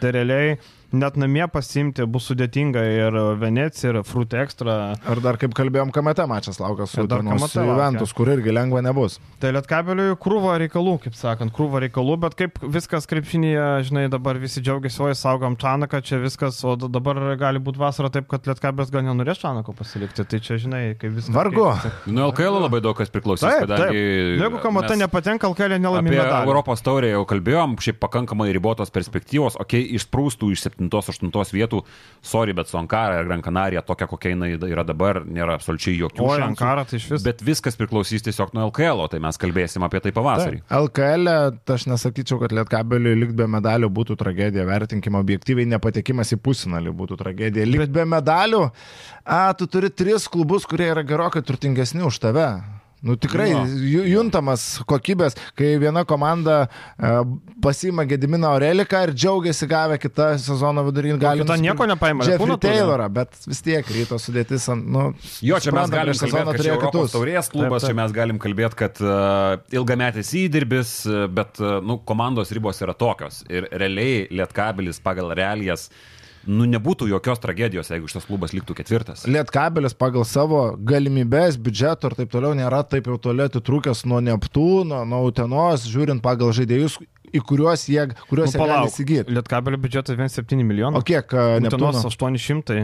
Tai realiai net namie pasimti bus sudėtinga ir Venecija, ir Fruit Extra. Ar dar kaip kalbėjom, kamete mačas laukia su Ir dar Utenos KMT laukia. Juventus, kur irgi lengva nebus. Tai Lietkabeliui krūva reikalų, kaip sakant, krūva reikalų, bet kaip viskas krepšinėje, žinai, dabar visi džiaugiasi, oi, saugom Čanaką, čia viskas, o dabar gali būti vasara taip, kad Lietkabelis gal nenorės Čanako pasilikti. Tai čia, žinai, kaip viskas. Vargu. keičiasi. Nu, LKL labai daug kas priklausys, Taip, taip. kadangi... Jeigu kamata mes- nepatenka, Alkelė nelaimė Apie medalį. Europos taurę jau kalbėjom, šiaip pakankamai ribotos perspektyvos, okei, okay, išsprūstų iš 7-8 vietų, sorry, bet su Ankara ir Gran Canaria, tokia kokia jinai yra dabar, nėra absoliučiai jokių šansų. Ankara tai iš vis. Bet viskas priklausys tiesiog nuo LKL, o tai mes kalbėsim apie tai pavasarį. LKL, tai aš nesakyčiau, kad Lietkabeliui likti be medalių būtų tragedija, vertinkim objektyviai, nepatekimas į pusinalį būtų tragedija. Likti be medalių, a, tu turi tris klubus, kurie yra gerokai turtingesni už tave. Nu tikrai ju- juntamas kokybės, kai viena komanda e, pasima Gediminą Aureliką ir džiaugiasi gavę kitą sezono vidurį. Gali kita nieko nepaima, Jeffrey. Taylorą, bet vis tiek ryto sudėtis ant... Nu, Jo, čia mes galim kalbėti, kad čia Europos taurės klubas, Taip, taip. čia mes galim kalbėti, kad uh, ilgametis įdirbis, uh, bet uh, nu, komandos ribos yra tokios. Ir realiai Lietkabelis pagal realijas, nu nebūtų jokios tragedijos, jeigu šitas klubas liktų ketvirtas. Lietkabelis pagal savo galimybės, biudžeto ir taip toliau nėra taip jau toli atitrūkęs nuo Neptūno, nuo Utenos, žiūrint pagal žaidėjus, į kuriuos jie, kuriuos Nu, jie gali įsigyti. Lietkabelio biudžetas 1,7 milijonų. O kiek e, Utenos Neptūno? 800.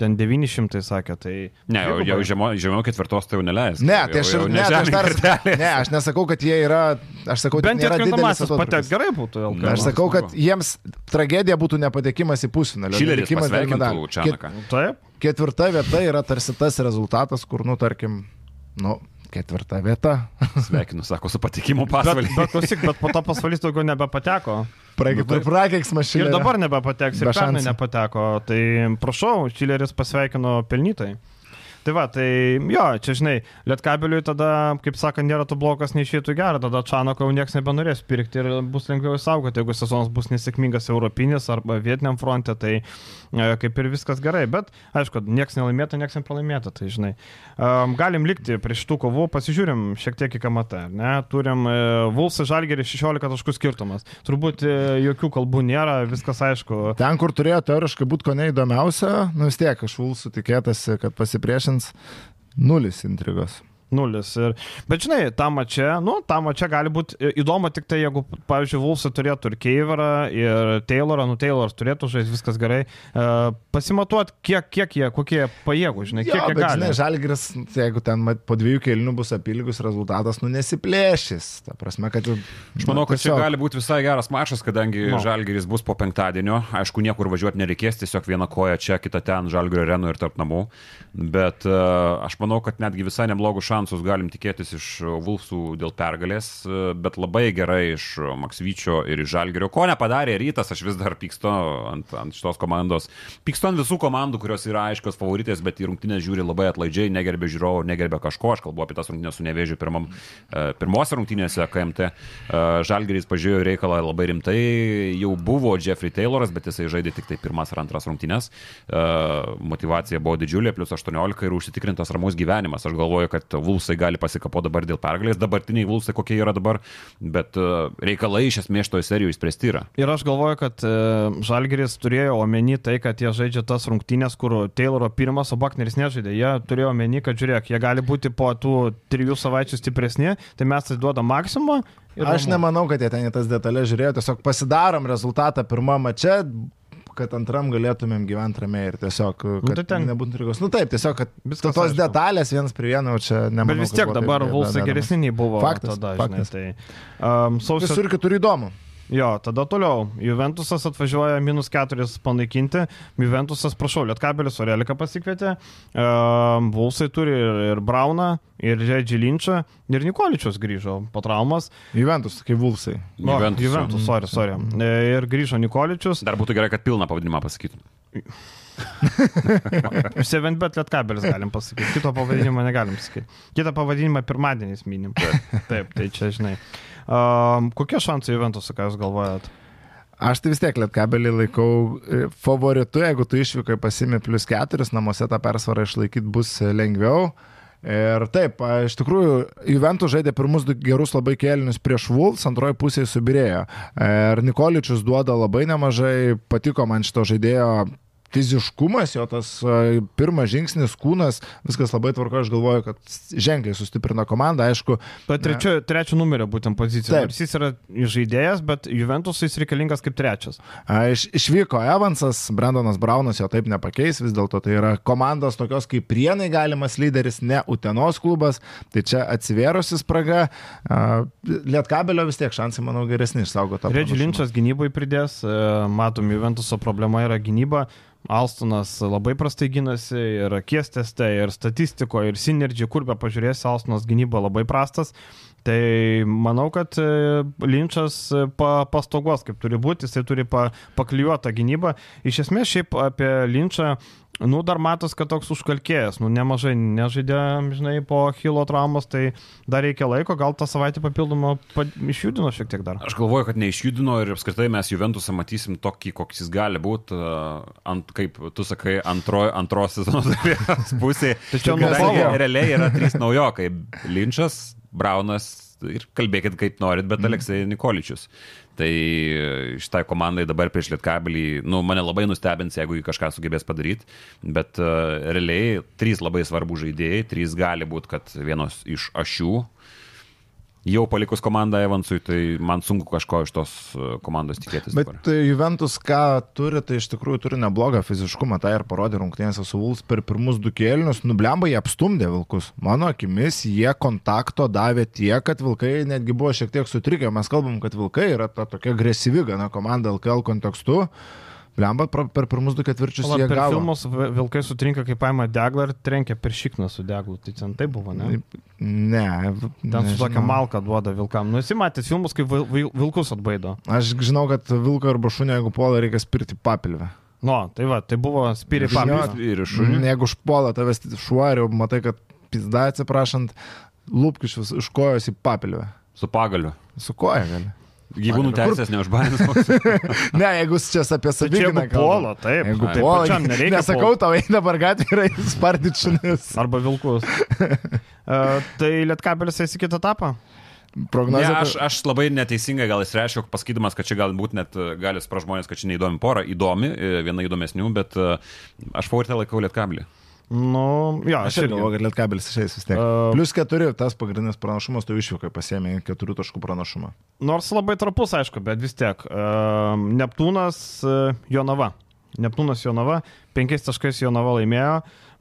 Ten 900 sakė, tai... Ne, jau, jau žemiau, žemiau ketvirtos tai jau neleis. Ne, tai aš, jau, ir, jau ne, tai aš, dar, ne, aš nesakau, kad jie yra, aš sakau, Bent tai jau nėra didelis atkrintamasias patek atotrūkis. gerai būtų. LKL. Aš sakau, kad jiems tragedija būtų nepatekimas į pusfinalį. Šileris pasveikintų medalių. Čianaką. Taip. Ket- Ketvirta vieta yra tarsi tas rezultatas, kur, nu, tarkim, nu, ketvirta vieta. Sveikinu, sako, su patikimu Bet, pasvalį. bet klausyk, bet po to pasvalys daugiau nebepateko. Prakeiks mašina. Ir dabar nebepateks, ir pernai nepateko. Tai prašau, Čileris pasveikino pelnytai. Tai va, tai jo, čia žinai, Lietkabeliui tada, kaip sakant, nėra to blokas neišėtų gerą, tada Čanoko jau niekas nebenorės pirkti ir bus lengviau įsaugoti, jeigu sezonas bus nesėkmingas europinis arba vietiniam fronte, tai e, kaip ir viskas gerai, bet aišku, niekas nelaimėta, niekas nepralaimėta, tai žinai. Galim likti prie šitų kovų, pasižiūrim šiek tiek į kamatą, ne? Turim Vulsą Žalgerį 16 taškų skirtumas. Turbūt e, jokių kalbų nėra, viskas aišku. Ten, kur turėjo teoriškai būti ko neįdomiausia, nu vis tiek aš Vulsų tikėtasi, kad pasipriešins nulis intrigos. Nulis. Ir, bet žinai, tam čia, nu, tam čia gali būti įdomu tik tai, jeigu, pavyzdžiui, Vulsai turėtų ir Keiverą, ir Taylorą, nu, Tayloras turėtų žaisti, viskas gerai. Uh, pasimatuot, kiek, kiek jie, kokie jie pajėgų, žinai, kiek Jo, jie bet, gali. žinai, Žalgiris, jeigu ten mat, po dviejų kelnių bus apilgus rezultatas, nu nesiplėšys. Ta prasme, kad jau... Aš manau, kad čia gali būti visai geras mačas, kadangi No. no. Žalgeris bus po penktadienio. Aišku, niekur važiuoti nereikės, tiesiog viena koja čia, kita ten, Žalgerio arenoje ir tarp namų. Bet uh, aš manau, kad netgi visai neblogus šansus galim tikėtis iš Vulfsų dėl pergalės, uh, bet labai gerai iš Maksvyčio ir iš Žalgerio. Ko nepadarė rytas, aš vis dar pykstu ant, ant šitos komandos. Pykstu ant visų komandų, kurios yra aiškios favoritės, bet į rungtynės žiūri labai atlaidžiai, negerbė žiūrovų, negerbė kažko. Aš kalbu apie tas rungtynės su nevėžiu pirmam, pirmose rungtynėse KMT. Žalgeris pažiūrėjo reikalą labai rimtai. Jau buvo Jeffrey Tayloras, bet jisai žaidė tik tai pirmas ar antras rungtynės. Motivacija buvo didžiulė, plus 18 ir užsitikrintas ramus gyvenimas. Aš galvoju, kad Vulsai gali pasikapo dabar dėl pergalės. Dabartiniai Vulsai kokie yra dabar, bet uh, reikalai iš esmės šitoje serijoje išspręsti yra. Ir aš galvoju, kad e, Žalgeris turėjo omeny tai, kad jie žaidžia tas rungtynės, kur Tayloro pirmas, o Bakneris nežaidė. Jie turėjo omeny, kad žiūrėk, jie gali būti po tų trijų savaičių stipresni, tai mes tai duodam maksimumą. ir Aš nemanau, kad jie ten į tas detalės žiūrėjo, tiesiog pasidarom rezultatą pirmame mače, kad antram galėtumėm gyventi ramiai ir tiesiog, kad tai nu, ten- nebūtų intrigos. Nu taip, tiesiog, kad Viskas tos aišku. detalės vienas prie vieno čia nemanau. Bet vis tiek dabar. Vulsai geresni nei buvo Faktas, tada, faktas. žinai. Tai, um, sausio Visur kitur įdomu. Jo, tada toliau. Juventusas atvažiuoja minus 4 panaikinti. Juventusas, prašau, Lietkabelis Orelika pasikvietė. Uh, Vulsai turi ir, ir Brauną, ir Žedžį Linčą, ir Nikoličius grįžo po traumas. Juventus, kaip Vulsai. O, Juventus. Juventus, sorry, sorry. E, Ir grįžo Nikoličius. Dar būtų gerai, kad pilną pavadinimą pasakytum. 7bet Lietkabelis galim pasakyti. Kito pavadinimo negalim pasakyti. Kitą pavadinimą pirmadieniais minim. Taip, tai čia žinai. Um, kokie šansai Juventusui, ką jūs galvojat? Aš tai vis tiek Lietkabelį laikau e, favoritu, jeigu tu išvykai pasimi plus keturis, namuose tą persvarą išlaikyti bus e, lengviau. Ir taip, iš tikrųjų, Juventus žaidė pirmus du gerus labai kėlinius prieš Wolves, antroji pusė subirėjo. Ir Nikoličius duoda labai nemažai, patiko man šito žaidėjo fiziškumas, jo tas pirmas žingsnis, kūnas, viskas labai tvarko, aš galvoju, kad ženkliai sustiprino komandą, aišku. Bet trečio, trečio numerio būtent pozicija. Taip. Jis yra žaidėjas, bet Juventus jis reikalingas kaip trečias. A, Iš, išvyko Evansas, Brandonas Braunas jo taip nepakeis, vis dėlto tai yra komandos tokios kaip Prienai galimas lyderis, ne Utenos klubas, tai čia atsivėrusi spraga. Lietkabelio vis tiek šansai, manau, geresni išsaugoti. Redži Linčas gynybai pridės, e, matom, Juventuso problema yra gynyba. Alstonas labai prastai gynasi ir kiesteste, ir statistikoje, ir sinergy, kur be pažiūrėsi, Alstonas gynyba labai prastas. Tai manau, kad e, Linčas e, pa, pastogos, kaip turi būti, jisai turi pa, paklijuotą gynybą. Iš esmės, šiaip apie Linčą, nu, dar matos, kad toks užkalkėjęs, nu, nemažai nežaidė, žinai, po Hilo traumos, tai dar reikia laiko, gal tą savaitę papildomą pa, išjudino šiek tiek dar. Aš galvoju, kad neišjudino ir apskritai mes Juventusą matysim tokį, koks jis gali būti, ant, kaip tu sakai, antroj, antros sezono pusėje. Tačiau realiai yra trys naujokai - Linčas, Braunas ir kalbėkit kaip norit, bet Aleksai Nikoličius. Tai šitai komandai dabar prieš Lietkabelį, nu, mane labai nustebins, jeigu jį kažką sugebės padaryti, bet uh, realiai trys labai svarbų žaidėjai, trys gali būti, kad vienos iš ašių jau palikus komandą Evansui, tai man sunku kažko iš tos e, komandos tikėtis. Bet dabar. tai Juventus ką turi, tai iš tikrųjų turi neblogą fiziškumą, tai ir parodė rungtynėse su Vuls per pirmus du kėlinius, nublemba jie apstumdė Vilkus. Mano akimis jie kontakto davė tiek, kad Vilkai netgi buvo šiek tiek sutrikę. Mes kalbam, kad Vilkai yra ta tokia agresyvi gana komanda LKL kontekstu. Blemba pra- per pirmus du ketvirčius Pala, jie per gavo. filmus vi- vilkai sutrinka, kaip paima deglą ir trenkia per šikną su deglu. Tai ten tai buvo, ne? Ne. Ten su tokia malka duoda vilkam. Nu, esi matęs filmus, kaip vil, vil, vilkus atbaido. Aš žinau, kad Vilko arba šunio, jeigu puola, reikia spirti papilvę. Nu, tai va, tai buvo spiri iš šunių. Jeigu užpuola tavęs jau matai, kad pizda atsiprašant, lūpkišius iš kojos į papilvę. Su pagaliu. Su koja gali. Gyvūnų teisės neužbarins. Ne, jeigu čia apie Tai savigyną jeigu puola, taip. Jeigu tai puola, nereikia. nesakau tau, eina dabar gatvė ir spardyti šunis. Arba vilkus. uh, tai Lietkabelis eis į kitą etapą. Ne, Prognozė. aš, aš labai neteisingai gal įsireiškiau, pasakydamas, kad čia galbūt net e, gali supras žmonės, kad čia neįdomi pora, įdomi, e, viena įdomesnių, bet aš favoritą laikau Lietkablį. Nu, jo, Aš aš irgi galvoju, kad Lietkabelis išeis vis tiek. A. Plius keturi, tas pagrindinis pranašumas, tu išvykai pasėmė keturių taškų pranašumą. Nors labai trapus, aišku, bet vis tiek. Uh, Neptūnas uh, Jonava. Neptūnas Jonava, penkiais taškais Jonava laimėjo,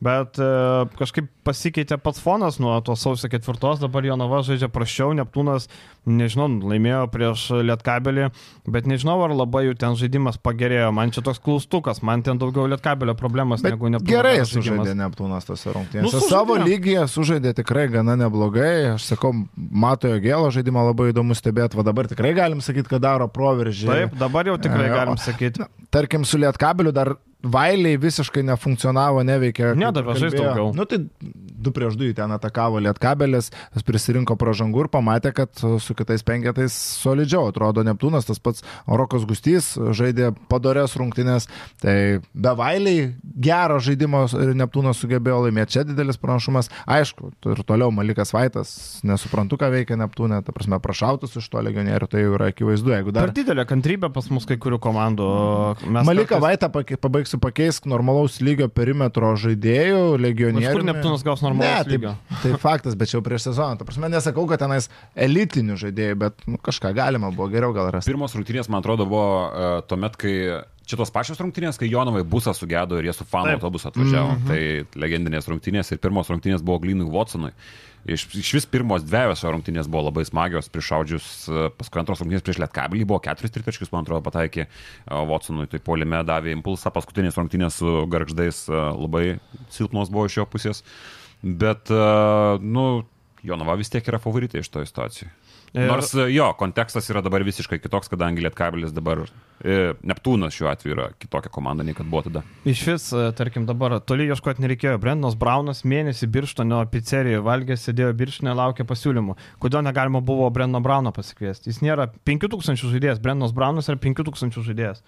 bet uh, kažkaip pasikeitė pats fonas nuo to sausio ketvirtos, dabar Jonava žaidžia prašiau, Neptūnas, nežinau, laimėjo prieš Lietkabelį, bet nežinau, ar labai jų ten žaidimas pagerėjo. Man čia toks klaustukas, man ten daugiau Lietkabelio problemas Bet negu Neptūno. gerai sužaidė Neptūnas tose rungtynėse. Nu, sužaidė. Savo lygyje sužaidė tikrai gana neblogai. Aš sakau, Matojo gėlo žaidimą labai įdomu stebėti. Va dabar tikrai galim sakyti, kad daro proveržį. Taip, dabar jau tikrai E, galim o- sakyti. Tarkim, su Lietkabeliu dar Vailiai visiškai nefunkcionavo, neveikė. Nedavė žaist kalbėjo. daugiau. Nu tai du prieš du jį ten atakavo Lietkabelis, jis prisirinko pražangų ir pamatė, kad su kitais penketais solidžiau atrodo Neptūnas, tas pats Rokas Gustys žaidė padorės rungtynės, tai be Vailiai gero žaidimo ir Neptūnas sugebėjo laimėti. Čia didelis pranašumas. Aišku, ir toliau Malikas Vaitas, nesuprantu, ką veikia Neptūnė, ta prasme, prašautus iš to legionierių, tai jau yra akivaizdu, jeigu dar... Per didelė kantrybė pas mus kai kurių komandų. Mes Malika kartais- Vaitą pabaigsiu pakeisk normalaus lygio perimetro žaidėjų, legionierių. Kur Neptūnas gaus normalaus ne, lygio? Tai, tai faktas, bet čia jau prieš sezoną. Ta prasme, nesakau, kad tenais elitinių žaidėjų, bet nu, kažką galima buvo geriau gal rasti. Pirmos rungtynės, man atrodo, buvo uh, tuomet, kai čia tos pačios rungtynės, kai Jonovai busą sugedo ir jie su fanų Taip. autobusu atvažiavo. Mm -hmm. Tai legendinės rungtynės ir pirmos rungtynės buvo Glinui Watsonui. Iš, iš vis pirmos dviejos jo rungtynės buvo labai smagios, priešaudžius, e, paskui antros rungtynės prieš Lietkabelį buvo keturis tritaškius, man atrodo, pataikė Watsonui, tai polime davė impulsą, paskutinės rungtynės su garždais e, labai silpnos buvo iš jo pusės, bet, e, nu, Jonava vis tiek yra favoritai iš to situacijų. Ir- Nors e, jo, kontekstas yra dabar visiškai kitoks, kadangi Lietkabelis dabar, e, Neptūnas šiuo atveju yra kitokia komanda nei kad buvo tada. Iš vis, tarkim, dabar toli ieškoti nereikėjo. Brendonas Braunas mėnesį birštonio pizzerijoje valgė, sėdėjo birštonė, laukė pasiūlymų. Kodėl negalima buvo Brendono Brauno pasikviesti? Jis nėra 5000 žaidėjas, Brendonas Braunas yra 5000 žaidėjas.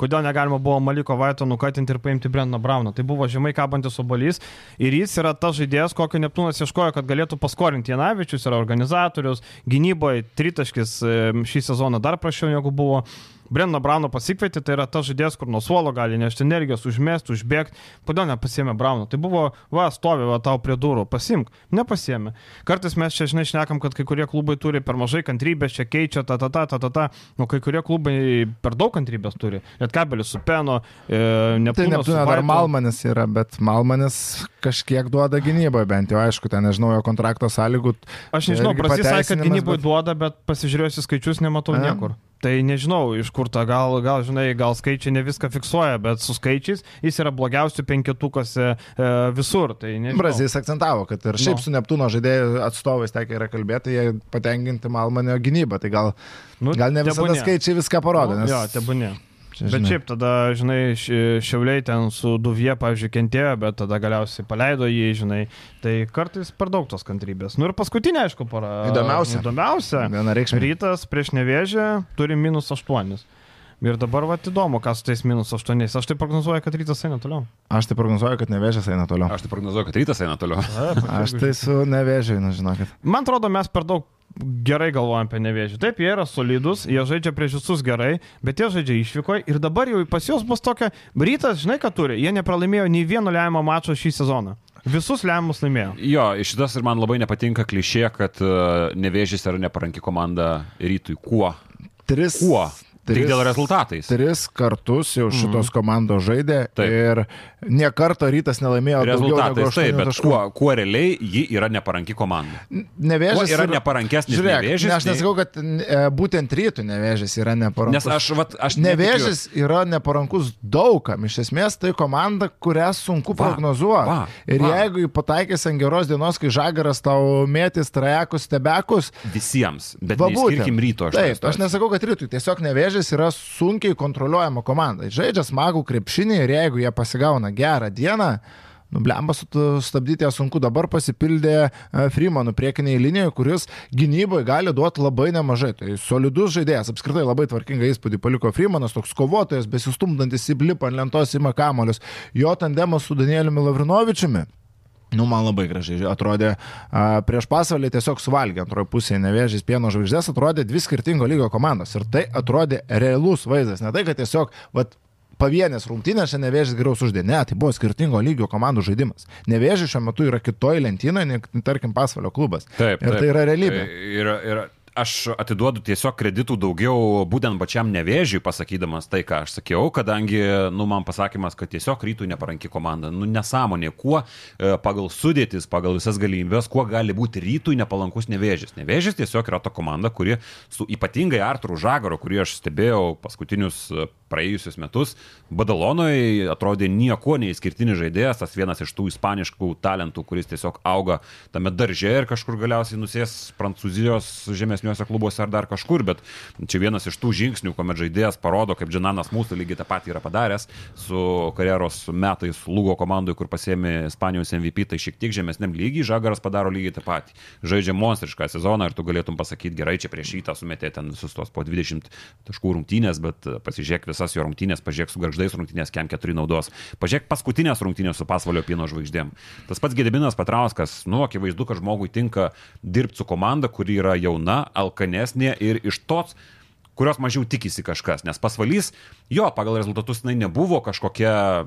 Kodėl negalima buvo Maliko Vaito nukatinti ir paimti Brenną Brauną. Tai buvo žemai kabantis obolys ir jis yra tas žaidėjas, kokio Neptūnas ieškojo, kad galėtų paskolinti Janavičius, yra organizatorius, gynyboje tritaškis e, šį sezoną dar prašiau negu buvo. Breno Brauno pasikvietė, tai yra tas žaidėjas, kur nuo suolo gali nešti energijos, užmesti, užbėgti. Kodėl nepasėmė Brauno? Tai buvo, va, stovi, va, tau prie durų, pasimk. Nepasėmė. Kartais mes čia, žinai, šnekam, kad kai kurie klubai turi per mažai kantrybės, čia keičia, ta, ta, ta, ta, ta, ta. O kai kurie klubai per daug kantrybės turi. Net kabelis su Peno, e, Tai Neptūnas. Neptūne su dar. Malmanis yra, bet Malmanis kažkiek duoda gynyboje, bent jau aišku, ten nežinau jo kontrakto sąlygų. Aš nežinau, sakė, kad gynybai bet- duoda, bet pasižiūrėjus į skaičius nematau A. niekur. Tai nežinau, iš kur ta gal, gal, žinai, gal skaičiai ne viską fiksuoja, bet su skaičiais jis yra blogiausių penketukose e, visur. Tai nežinau. Brazijas akcentavo, kad ir šiaip Nu. su Neptūno žaidėjų atstovais tekia yra kalbėti, jie patenkinti Malmanio gynybą. Tai gal, Nu, gal ne visada tebūnie. skaičiai viską parodo. Nu, Nes, Jo, tebūnė. Čia, Bet žinai, šiaip tada, žinai, ši- šiauliai ten su Duvie, pavyzdžiui, kentėjo, bet tada galiausiai paleido jį, žinai. Tai kartais per daug tos kantrybės. Nu ir paskutinė, aišku, para. Įdomiausia. Įdomiausia. Vienareikšmiai. Rytas prieš nevėžę turi minus 8. Ir dabar va įdomu, kas su tais minus 8. Aš tai prognozuoju, kad rytas eina toliau. Aš tai prognozuoju, kad nevėžės eina toliau. Aš tai prognozuoju, kad rytas eina toliau. Aš tai su nevėžiai, na žinokit. Man atrodo, mes per daug gerai galvojam apie nevėžį. Taip, jie yra solidus, jie žaidžia prieš visus gerai, bet jie žaidžia išvykoje ir dabar jau pas juos bus tokia, rytas, žinai, ką turi, jie nepralaimėjo nei vieno lemiamo mačo šį sezoną. Visus lemiamus laimėjo. Jo, iš šitas ir man labai nepatinka klišė, kad uh, nevėžys yra neparanki komanda rytui. Kuo? Tris. Kuo? Tik Tris- dėl rezultatais. Tris kartus jau šitos komandos žaidė Taip. ir nie karto rytas nelaimėjo Rezultatais taip, 8 bet taškų. kuo, kuo realiai ji yra neparanki komanda. Nevėžys Kuo yra neparankesnis Žiūrėk, nevėžis, ne, aš nesakau, kad e, būtent rytų nevėžys yra neparankus. Nes aš, vat, aš Nevėžis yra neparankus daugam. Iš esmės tai komanda, kurią sunku prognozuoti. Ir va. jeigu pataikys ant geros dienos, kai žagaras tau mėtys trajekus, stebekus, netikiu visiems, bet būtent. ryto. aš Taip, tą aš nesakau, kad rytui. Tiesiog nevėžys yra sunkiai kontroliuojama komanda. Žaidžia smagų krepšinį ir jeigu jie pasigauna gerą dieną, Nublemba sustabdyti ją sunku. Dabar pasipildė e, Freemanų priekiniai linijoje, kuris gynyboje gali duoti labai nemažai. Tai solidus žaidėjas, apskritai labai tvarkingą įspūdį paliko Freemanas, toks kovotojas, besistumdantis į blipą ant lentos įma kamolius. Jo tandemas su Danieliumi Lavrinovičiumi. Nu, man labai gražiai atrodė. A, prieš pasvalį tiesiog suvalgė antroji pusė nevėžys pieno žvaigždės, atrodė dvi skirtingo lygio komandos. Ir tai atrodė realus vaizdas. Ne tai, kad tiesiog, vat, pavienės rungtynės nevėžys geriau uždė. Ne, tai buvo skirtingo lygio komandų žaidimas. Nevėžys šiuo metu yra kitoj lentynoje, nei, tarkim, pasvalio klubas. Taip, Ir taip. tai yra realybė. Ir, ir aš atiduodu tiesiog kreditų daugiau būtent pačiam nevėžiui, pasakydamas tai, ką aš sakiau, kadangi, nu, man pasakymas, kad tiesiog rytų neparanki komanda, nu, nesąmonė, kuo e, pagal sudėtis, pagal visas galimybės, kuo gali būti rytų nepalankus nevėžys. Nevėžys tiesiog yra ta komanda, kuri su ypatingai Arturu Žagaro, kurį aš stebėjau paskutinius e, praėjusius metus, Badalonoje atrodė nieko neįskirtinis žaidėjas, tas vienas iš tų ispaniškų talentų, kuris tiesiog auga tame darže ir kažkur galiausiai nusės Prancūzijos žemesniuose klubuose ar dar kažkur, bet čia vienas iš tų žingsnių, kuomet žaidėjas parodo, kaip Džinanas mūsų lygiai tą patį yra padaręs su karjeros metais Lugo komandai, kur pasėmė Ispanijos MVP, tai šiek tiek žemesniam lygiai, Žagaras padaro lygiai tą patį. Žaidžia monstrišką sezoną ir tu galėtum pasakyti, gerai, čia prieš rytą sumetė ten visus tos po 20 taškų rungtynės, bet pasižiūrėk visas jo rungtynės, pažiūrėk su garždais rungtynės, kem keturi naudos, pažiūrėk paskutinės rungtynės su pasvalio pieno žvaigždėm. Tas pats Gediminas Petrauskas, nu, akivaizdu, kad žmogui tinka dirbti su komanda, kuri yra jauna, alkanesnė ir iš tos kurios mažiau tikisi kažkas, nes pasvalys, jo, pagal rezultatus jinai nebuvo kažkokia,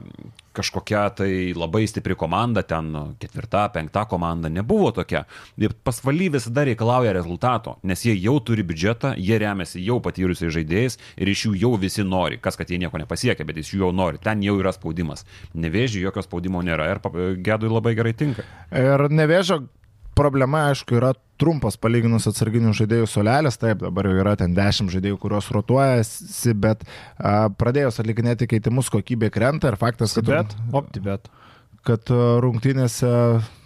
kažkokia tai labai stipri komanda, ten ketvirta, penkta komanda, nebuvo tokia. Ir pasvaly visada reikalauja rezultato, nes jie jau turi biudžetą, jie remiasi jau patyrusiais žaidėjais ir iš jų jau visi nori, kas kad jie nieko nepasiekia, bet iš jų jau nori, ten jau yra spaudimas. Nevėžiai jokio spaudimo nėra ir gedui labai gerai tinka. Ir nevėžio problema, aišku, yra trumpas palyginus atsarginių žaidėjų solelės, taip, dabar jau yra ten 10 žaidėjų, kurios rotuojasi, bet a, pradėjus atlikinėti keitimus kokybė krenta ir faktas, kad, Bet, opti bet. kad rungtynėse...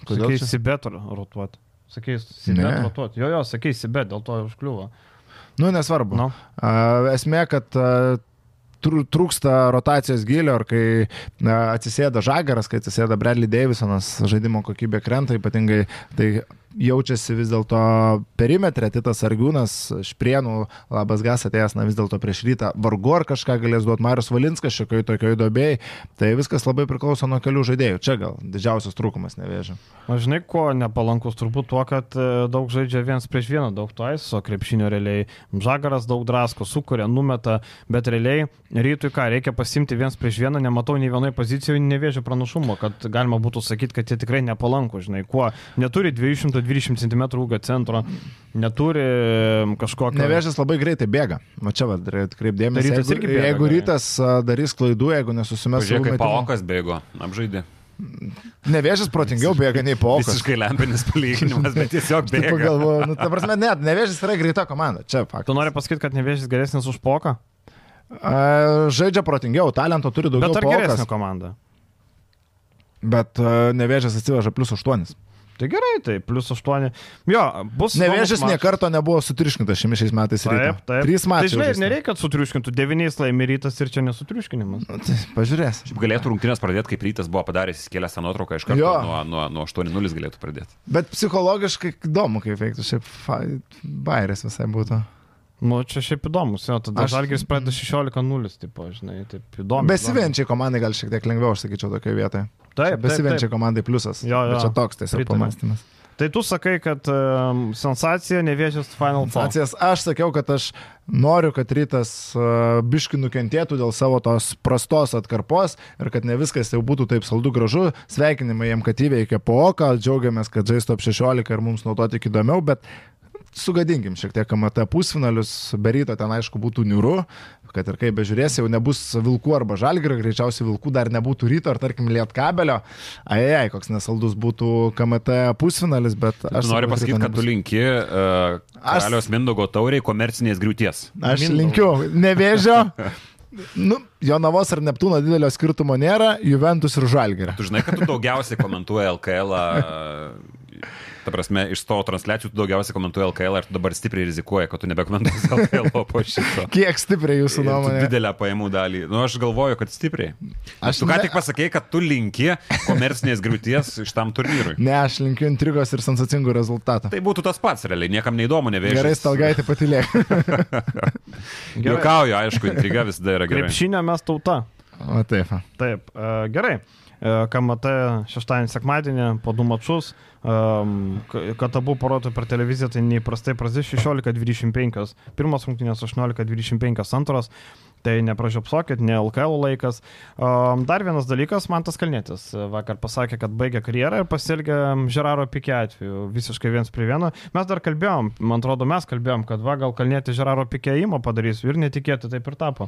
Sakei, Sibet rotuot. Sakei, Sibet rotuot. Jo, jo, sakei, Sibet, dėl to užkliuvo. Nu, nesvarbu. Nu. A, esmė, kad a, trūksta rotacijos gilio ir kai atsisėda Žagaras, kai atsisėda Bradley Davisonas, žaidimo kokybė krenta, ypatingai tai jaučiasi vis dėlto perimetrė, Titas Argiūnas, Šprienų, Labas Gas atėjęs, na vis dėlto prieš rytą, vargu ar kažką galės duoti Marius Valinskas šiokioj tokioj dobėjai, tai viskas labai priklauso nuo kelių žaidėjų. Čia gal didžiausias trūkumas nevėžia. Aš žinai, ko nepalankus turbūt tuo, kad e, daug žaidžia viens prieš vieną, daug to aiso, krepšinio realiai. Žagaras daug drasko, sukuria, numeta, bet realiai rytui ką, reikia pasimti viens prieš vieną, nematau nei vienoje pozicijoje nevėžio pranašumo, kad galima būtų sakyti, kad jie tikrai nepalankų, žinai, kuo. Neturi 220 cm ūgio centro, neturi kažkokio... Nevėžis labai greitai bėga. O čia, va, kreipdėmės, Rytas jeigu, bėga jeigu rytas darys klaidų, jeigu nesusimes Pažiūrėk, kaip Paokas bėgo, apžaidė. Nevėžis protingiau bėga nei Paukas. Visiškai lempinis palyginimas, bet tiesiog bėga. Pagalvoju, nu, ta prasme, net nevėžis yra greita komanda. Čia faktas. Tu nori pasakyti, kad nevėžys geresnis už poką? A, Žaidžia protingiau, talento turi daugiau. Bet ar Paukas, geresnė komanda? Bet a, nevėžis atsiveža plus 8. Tai gerai, tai plus 8. Jo, bus. Nevėžis įdomus nie mačas. karto nebuvo sutriuškintas šiame šiais metais. ryte. Taip, taip. Trys Tai mačai. žinai, ir nereikia, kad sutriuškintų. Devyniais laimi rytas ir čia nesutriuškinimas. Nu, tai Pažiūrės. Šiaip Galėtų rungtynės pradėti, kaip rytas buvo padaręs, įskėlęs tą nuotrauką iš karto nuo, nuo, nuo 8-0 galėtų pradėti. Bet psichologiškai įdomu, kaip veiktų. Šiaip fa- bairis visai būtų. Nu, čia šiaip įdomus, jo, tada Aš- Žalgiris pradeda 16-0, tipo, žinai, taip įdomu. Besivenčiai komandai gal šiek tiek lengviau, aš sakyčiau, tokioje vietoje. Taip, taip. komandai pliusas. Jo, jo. Bet Čia toks tiesiog pamastymas. Tai tu sakai, kad um, sensacija nevėžės Final Four. Sensacijas. Aš sakiau, kad aš noriu, kad rytas uh, biški nukentėtų dėl savo tos prastos atkarpos ir kad ne viskas jau būtų taip saldu gražu. Sveikinimai jiem, kad įveikė po oką, džiaugiamės, kad žais top 16 ir mums tik įdomiau, bet sugadinkim šiek tiek KMT pusfinalius, beryto ten aišku būtų niūru, kad ir kaip bežiūrėsi, jau nebus vilkų arba žalgirio, greičiausiai vilkų dar nebūtų ryto ar tarkim lietkabelio. Ajai, koks nesaldus būtų KMT pusfinalis, bet aš... Aš noriu pasakyti, kad tu linki uh, Aš- karaliaus Mindogo tauriai komercinės griūties. Aš Mindaugo. linkiu, nevėžio. Nu, Jonavos ar Neptūno didelio skirtumo nėra, Juventus ir Žalgiria. Tu žinai, kad tu daugiausiai komentuoji LKL. Ta prasme, iš savo transliacijų tu daugiausiai komentuoji LKL ir tu dabar stipriai rizikuoji, kad tu nebekomentuosi LKL po šito. Kiek stipriai jūsų nuomonė? Didelę pajamų dalį. Nu, aš galvoju, kad stipriai. Aš tu ką ne- tik pasakėjai, kad tu linki komercinės griūties iš tam turnyrui. Ne, aš linkiu intrigos ir sensacingų rezultatų. Tai būtų tas pats, realiai, niekam neįdomu, neveikia. Gerai, stalgaitė patilėk. Gerai. Juokauju, aišku, intriga visada yra gerai. Krepšinio mes tauta. O taip. Taip, e, gerai. E, KMT šeštadienį, sekmadienį po du mačus, um, kad abu parodytų per televiziją, tai neįprastai prasidės 16.25. Pirmas rungtynės 18.25, antras. Tai nepražiopsokit, ne LKL laikas. Dar vienas dalykas, man tas kalnėtis vakar pasakė, kad baigė karjerą ir pasielgė Žeraro Pikė atveju, visiškai viens prie vieno. Mes dar kalbėjom, man atrodo, mes kalbėjom, kad va, gal kalnėti Žeraro Pikė įmo padarys ir netikėtai taip ir tapo.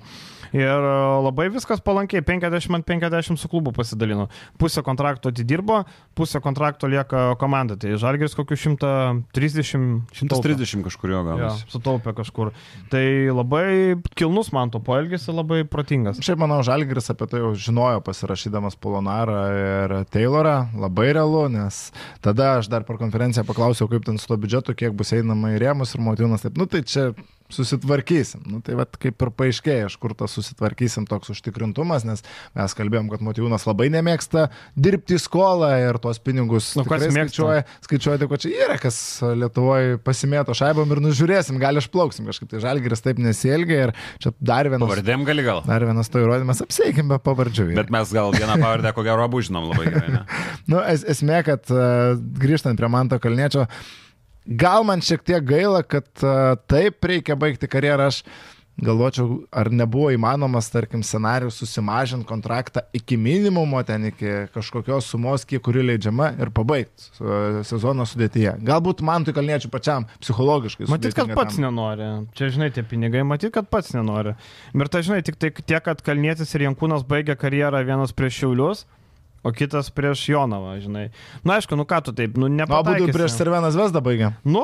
Ir e, labai viskas palankiai, 50 ant 50 su klubu pasidalino. Pusę kontrakto atidirbo, pusę kontrakto lieka komanda. Tai Žalgeris kokiu 130. 130 kažkurio Ja, gal. sutaupė kažkur. Tai labai kilnus man to poelgis ir labai protingas. Šiaip manau, Žalgiris apie tai jau žinojo pasirašydamas Polonarą ir Taylorą. Labai realu, nes tada aš dar per konferenciją paklausiau, kaip ten su to biudžetu, kiek bus einama į rėmus ir motinas taip, nu tai čia susitvarkysim. Nu, tai vat, kaip ir paaiškėjo, iš kur tas susitvarkysim toks užtikrintumas, nes mes kalbėjom, kad Motyvūnas labai nemėgsta dirbti skolą ir tuos pinigus Nu, skaičiuoja, skaičiuoja ko čia yra, kas Lietuvoje pasimėto šaibom ir nužiūrėsim, gal išplauksim kažkaip. Tai Žalgiris taip nesielgia ir čia dar vienas, Pavardėm gali gal. dar vienas to įrodymas, apseikim be pavardžių. Bet mes gal vieną pavardę, ko gero, abu žinom labai gerai. Ne? Nu, es, esmė, kad uh, grįžtant prie Manto Kalniečio, gal man šiek tiek gaila, kad uh, taip reikia baigti karjerą. Aš galvočiau, ar nebuvo įmanomas, tarkim, scenarius susimažinti kontraktą iki minimumo, ten iki kažkokios sumos, kiek kuri leidžiama ir pabaigti uh, sezono sudėtyje. Galbūt man tai kalniečių pačiam psichologiškai. Matyt, kad pats tam. nenori. Čia, žinai, tie pinigai, matyt, kad pats nenori. Ir tai, žinai, tik tai tiek, kad Kalnietis ir Jankūnas baigė karjerą vienas prieš Šiaulius, o kitas prieš Jonavą, žinai. Na, aišku, nu ką tu taip, nu Nu, nepataikysi. du prieš Servenas Vesdą baigė. Nu,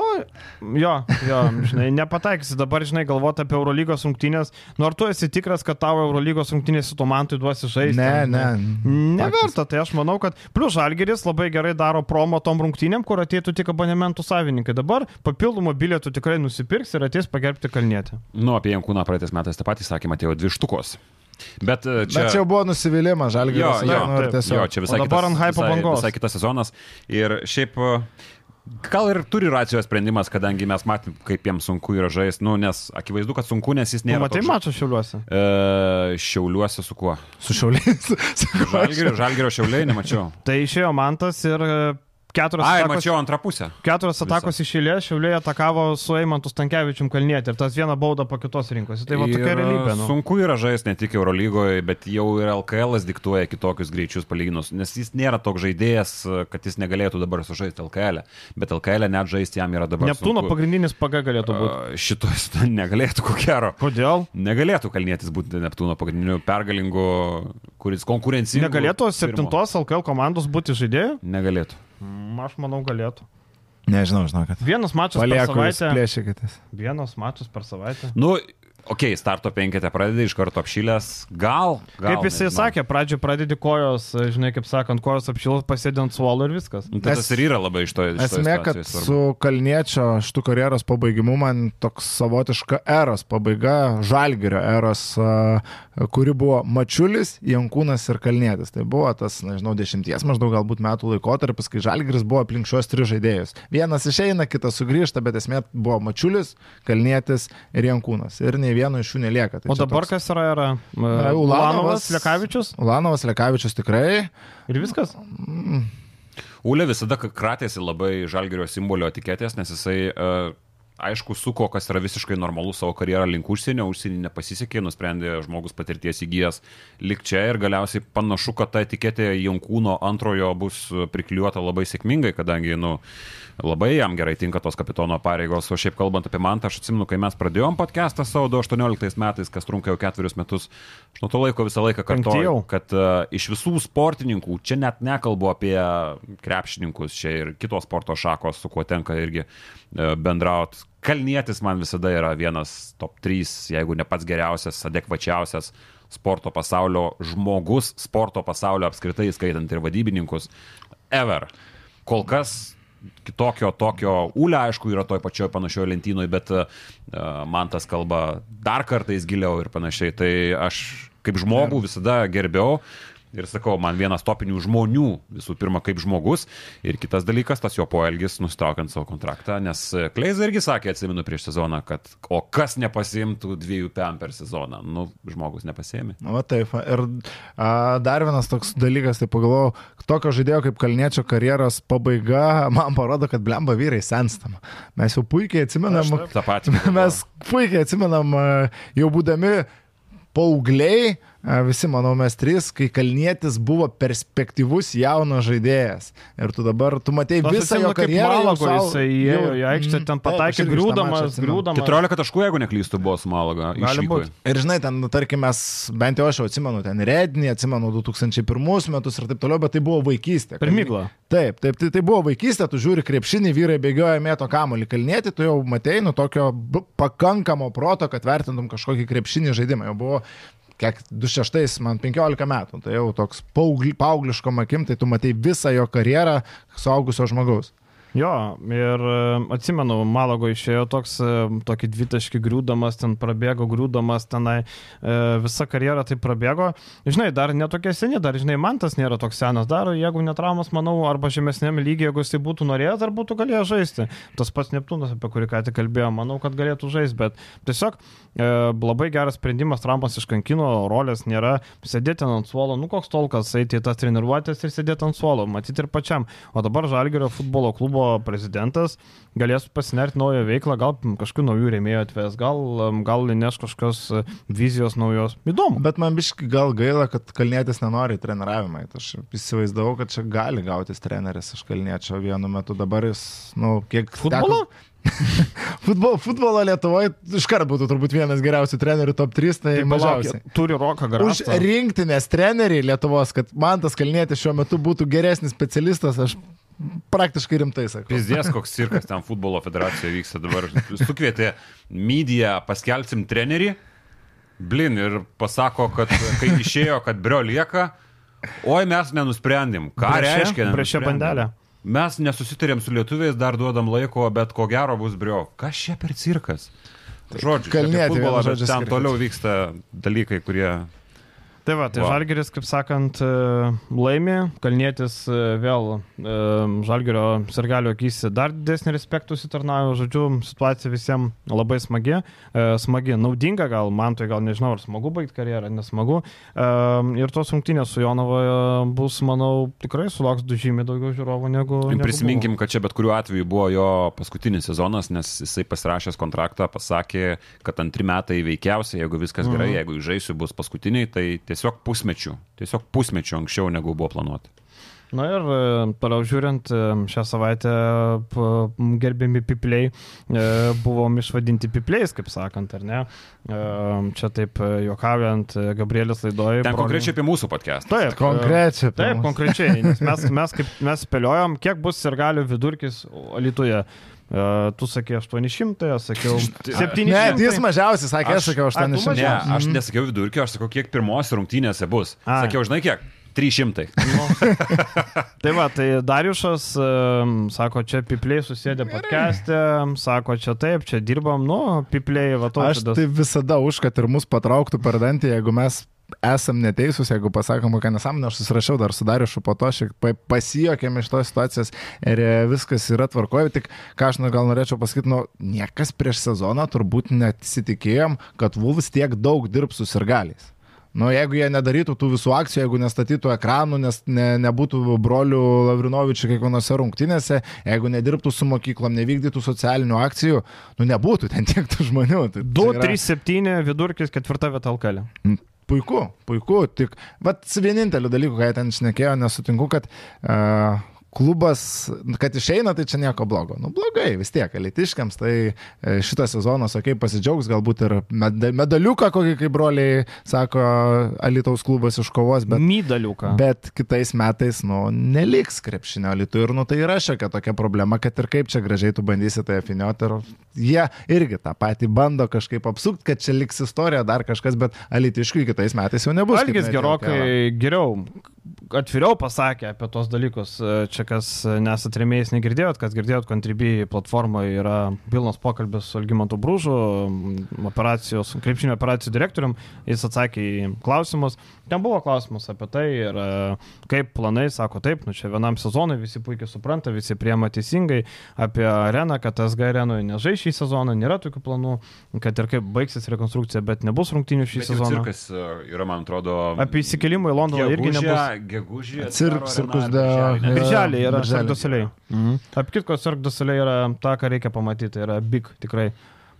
jo, jo, žinai, nepataikysi dabar, žinai, galvoti apie Eurolygos rungtynės. Nu, ar tu esi tikras, kad tavo Eurolygos rungtynės su Tomantui duosi žaisti? Ne, ne. Neverta, tai aš manau, kad plus Žalgeris labai gerai daro promo tom rungtynėm, kur ateitų tik abonementų savininkai. Dabar papildomų bilietų tikrai nusipirks ir ateis pagerbti kalnėti. Nu, apie Jankūną praeitais metais tą patį sakė, atėjo dvi štukos. Bet e, Čia, Bet čia jau buvo nusivylimas, Žalgiris. Jo, jo, nu, tiesiog. Jo, čia visai, kitas, visai, bangos. visai kitas sezonas. Ir šiaip e, Gal ir turi racijos sprendimas, kadangi mes matėm, kaip jiems sunku yra žaisti, nu, nes akivaizdu, kad sunku, nes jis nėra. matai mačą šiuliuose? E, šiauliuose su kuo? Su šiauliais. Žalgirio, žalgirio šiauliai nemačiau. Tai išėjo Mantas ir e, keturios Ai, atakos- mačiau antrą pusę. Keturios atakos iš eilės Šiauliai atakavo su Eimantu Stankievičium kalnėti ir tas vieną baudą po kitos rinkosi. Tai va tokia realybė. Nu. Sunku yra žaisti ne tik Eurolygoje, bet jau ir LKL diktuoja kitokius greičius palyginus, nes jis nėra toks žaidėjas, kad jis negalėtų dabar sužaisti LKL, bet LKL net žaisti jam yra dabar. Neptūno sunku. pagrindinis paga galėtų būti. A, Šito jis negalėtų, ko gero. Kodėl? Negalėtų kalnėtis būti Neptūno pagrindiniu pergalingu, kuris konkurencingas. Negalėtų septintos LKL komandos būti žaidėjų? Negalėtų. Mm, Aš manau, galėtų. Nežinau, žinokit. Vienas mačas per Palieku, jūs savaitę. plėšykitės. Vienas mačas per savaitę. Nu, okay, starto penketę pradedi iš karto apšylęs. Gal. gal Kaip jisai nežinau. sakė, pradžioje pradedi kojos, žinai, kaip sakant, kojos apšilos, pasėdint suolo ir viskas. Nu, tai tas ir yra labai iš to. toj Esmė, kad svarbu. su Kalniečio šitų karjeros pabaigimu man toks savotiška eros pabaiga, Žalgirio eros, kuri buvo Mačiulis, Jankūnas ir Kalnietis. Tai buvo tas, nežinau, dešimties maždaug galbūt metų laikotarpis, kai Žalgiris buvo aplink šios tris žaidėjus. Vienas išeina, kitas sugrįžta, bet esmė buvo Mačiulis, Kalnietis ir Jankūnas. Ir nei vieno iš jų nelieka. Tai O dabar toks- kas yra? yra? Na, Ulanovas, Lekavičius Ulanovas, Lekavičius tikrai. ir viskas. Ule visada kratėsi labai žalgerio simbolio etiketės, nes jisai, uh, aišku, suko, kas yra visiškai normalu savo karjerą link užsienio, užsienį nepasisekė, nusprendė žmogus patirties įgyjęs lik čia ir galiausiai panašu, kad ta etiketė Jankūno antrojo bus priklijuota labai sėkmingai, kadangi, nu, labai jam gerai tinka tos kapitono pareigos, o šiaip kalbant apie Mantą, aš atsimenu, kai mes pradėjom podcastą savo 2018 metais, kas trunka jau ketverius metus, aš nuo to laiko visą laiką Penkti kartuoju, jau. kad uh, iš visų sportininkų, čia net nekalbu apie krepšininkus, čia ir kitos sporto šakos, su kuo tenka irgi uh, bendrauti. Kalnietis man visada yra vienas top 3, jeigu ne pats geriausias, adekvačiausias sporto pasaulio žmogus, sporto pasaulio apskritai, skaitant ir vadybininkus, ever. Kol kas kitokio, tokio, Ule, aišku, yra toj pačioj panašioje lentynoje, bet uh, man tas kalba dar kartais giliau ir panašiai. Tai aš kaip žmogų visada gerbiau. Ir sakau, man vienas topinių žmonių, visų pirma, kaip žmogus, ir kitas dalykas, tas jo poelgis, nustraukiant savo kontraktą, nes Kleiza irgi sakė, atsimenu prieš sezoną, kad o kas nepasimtų dviejų PM per sezoną, nu, žmogus nepasėmė. Na, va taip. Ir a, dar vienas toks dalykas, tai pagalvojau, tokio žaidėjo kaip Kalniečio karjeros pabaiga man parodo, kad blemba vyrai senstam. Mes jau puikiai atsimenam, Ta pati. mes puikiai atsimenam, a, jau būdami paaugliai, visi, manau, mes trys, kai Kalnietis buvo perspektyvus jaunas žaidėjas. Ir tu dabar, tu matei visą jo karjerą. jau Malago sau- jisai įėjo jau- į aikštę, Mhm. ten pataikė griūdamas, griūdamas. 14 taškų, jeigu neklystu, buvo su Malaga. Ir žinai, ten, nu, tarkim, mes, bent jau aš jau atsimenu, ten Rednį, atsimenu 2001 metus ir taip toliau, bet tai buvo vaikystė. Per miglą. Taip, taip, tai, tai buvo vaikystė, tu žiūri krepšinį, vyrai bėgioja, mėto kamuolį kalnėti, tu jau matei, nu, tokio pakankamo proto, kad vertintum kažkokį krepšinį žaidimą. Jau buvo, kiek 26, man 15 metų, tai jau toks paugli, paaugliškom akim, tai tu matei visą jo karjerą suaugusio žmogaus. Jo, ir e, atsimenu, Malago išėjo toks, e, tokį dvitaškį griūdamas, ten prabėgo griūdamas, tenai e, visa karjera tai prabėgo. Žinai, dar netokie seni, dar, žinai, man tas nėra toks senas, dar jeigu netraumas, manau, arba žemesnėme lygyje, jeigu jisai būtų norėjęs, dar būtų galėjęs žaisti. Tas pats Neptūnas, apie kurį ką tik kalbėjome, manau, kad galėtų žaisti, bet tiesiog labai geras sprendimas, Trumpas iškankino, rolės nėra, sėdėti ant suolo, nu koks tolkas, eiti į tas treniruotės ir sėdėti ant suolo, matyti ir pačiam. O dabar Žalgerio futbolo klubo prezidentas galės pasinerti naują veiklą, gal kažkokių naujų rėmėjų atves, gal, gal įneš kažkokios e, vizijos naujos. Įdomu. Bet man biškai gal gaila, kad Kalnietis nenori. Tai Aš įsivaizdavau, kad čia gali gautis treneris iš Kalniečio vienu metu. Dabar jis, nu, kiek... Futbolo? Teko... futbolo, futbolo Lietuvoje iškart būtų turbūt vienas geriausių trenerių top 3, tai, tai mažiausiai. Turi roką Už garantą. rinktinės treneriai Lietuvos, kad man tas Kalnietis šiuo metu būtų geresnis specialistas, aš praktiškai rimtai sakau. Pizdės, koks cirkas ten futbolo federacijoje vyksta dabar. Sukvietė mediją, paskelbsim trenerį, blin, ir pasako, kad kai išėjo, kad brio lieka, oi mes nenusprendėm. Ką Brešė? reiškia? Brešė nenusprendėm? bandelė. Mes nesusitarėm su lietuviais, dar duodam laiko, bet ko gero bus brio. Kas čia per cirkas? Žodžiu, Kalnietį, apie futbolą, bet žodžiu, ten cirkas. toliau vyksta dalykai, kurie Tai va, tai wow. Žalgeris, kaip sakant, e, laimi, Kalnėtis e, vėl e, Žalgerio sirgalio akise dar didesnį respektų sitarnavo, žodžiu, situacija visiems labai smagi, smagi, naudinga gal, man tai gal nežinau, ar smagu baigti karjerą, nesmagu. Ir tos rungtynės su Jonavoje bus, manau, tikrai sulauks du žymiai daugiau žiūrovų negu... negu Prisiminkim, buvo. kad čia bet kuriuo atveju buvo jo paskutinis sezonas, nes jisai pasirašęs kontraktą pasakė, kad antri metai veikiausiai, jeigu viskas gerai, Mhm. jeigu žaisiu bus paskutiniai, tai tiesiog pusmečių, tiesiog pusmečių anksčiau negu buvo planuota. Na ir e, toliau žiūrint, e, šią savaitę gerbiami pipliai e, buvom išvadinti pipliais, kaip sakant, ar ne? Čia taip juokaujant, Gabrielis laidoje. Ten konkrečiai apie mūsų podcast. Taip, Konkrečiai. Taip, mus. konkrečiai, nes mes, mes, kaip, mes spėliojom, kiek bus ir galių vidurkis Lietuvoje. Uh, tu sakė 800, aš sakiau 700. Ne, jis mažiausiai sakė, aš sakiau Ai, tu 800. Ne, aš nesakiau vidurkio, aš sakau, kiek pirmos rungtynėse bus. Ai. Sakiau, žinai kiek? 300. Tai va, tai Dariušas sako, čia pipliai susėdė podcast'e, sako, čia taip, čia dirbam, nu, pipliai, va, to Aš tai visada už, kad ir mus patrauktų per dantį, jeigu mes esam neteisūs, jeigu pasakom, kokią nesąmonę, aš susirašiau dar su Dariušu po to, šiek tiek pasijokėm iš tos situacijos ir e, viskas yra tvarkoje, tik ką aš nu, gal norėčiau pasakyti, nu, niekas prieš sezoną turbūt nesitikėjom, kad Vulfs tiek daug dirbs su sirgaliais. Nu, jeigu jie nedarytų tų visų akcijų, jeigu nestatytų ekranų, nes ne, nebūtų brolių Lavrinovičių kiekvienose rungtynėse, jeigu nedirbtų su mokyklom, nevykdytų socialinių akcijų, nu nebūtų ten tiek tų žmonių. Tai, 2, tai yra- 3, 7 vidurkis, ketvirta vieta alkalė. Puiku, puiku, tik, bet su vieninteliu dalyku, ką jie ten šnekėjo, nesutinku, kad uh, klubas, kad išeina, tai čia nieko blogo. Nu, blogai, vis tiek, elitiškiams, tai e, šitas sezonas, okei, okay, pasidžiaugs, galbūt ir meda- medaliuką, kokį, kaip broliai sako, Alitaus klubas iškovos, bet... Mydaliuką. Bet kitais metais, nu, neliks krepšinio litų ir, nu, tai yra šiokia tokia problema, kad ir kaip čia gražiai tu bandysi tai apinioti ir jie irgi tą patį bando kažkaip apsukti, kad čia liks istorija, dar kažkas, bet alitiškių kitais metais jau nebus. Algis gerokai geriau, atviriau pasakė apie tos dalykus. Čia kas nesat remėjais negirdėjot, kas girdėjot, Contribui platformoje yra pilnas pokalbis su Algimantu Brūžu, operacijos, krepšinio operacijų direktorium. Jis atsakė į klausimus. Ten buvo klausimas apie tai ir e, kaip planai, sako taip, nu čia vienam sezonui visi puikiai supranta, visi priema teisingai apie areną, kad SG arenoje nežai šį sezoną, nėra tokių planų, kad ir kaip baigsis rekonstrukcija, bet nebus rungtinių šį Bet sezoną. cirkas e, yra, man atrodo. Apie įsikelimą į Londoną irgi nebus. Gegužė. Cirk- cirkus de- Birželį yra Birželį. Sargduseliai. Mhm. Apie kitko, Sargduseliai yra ta, ką reikia pamatyti, yra big tikrai.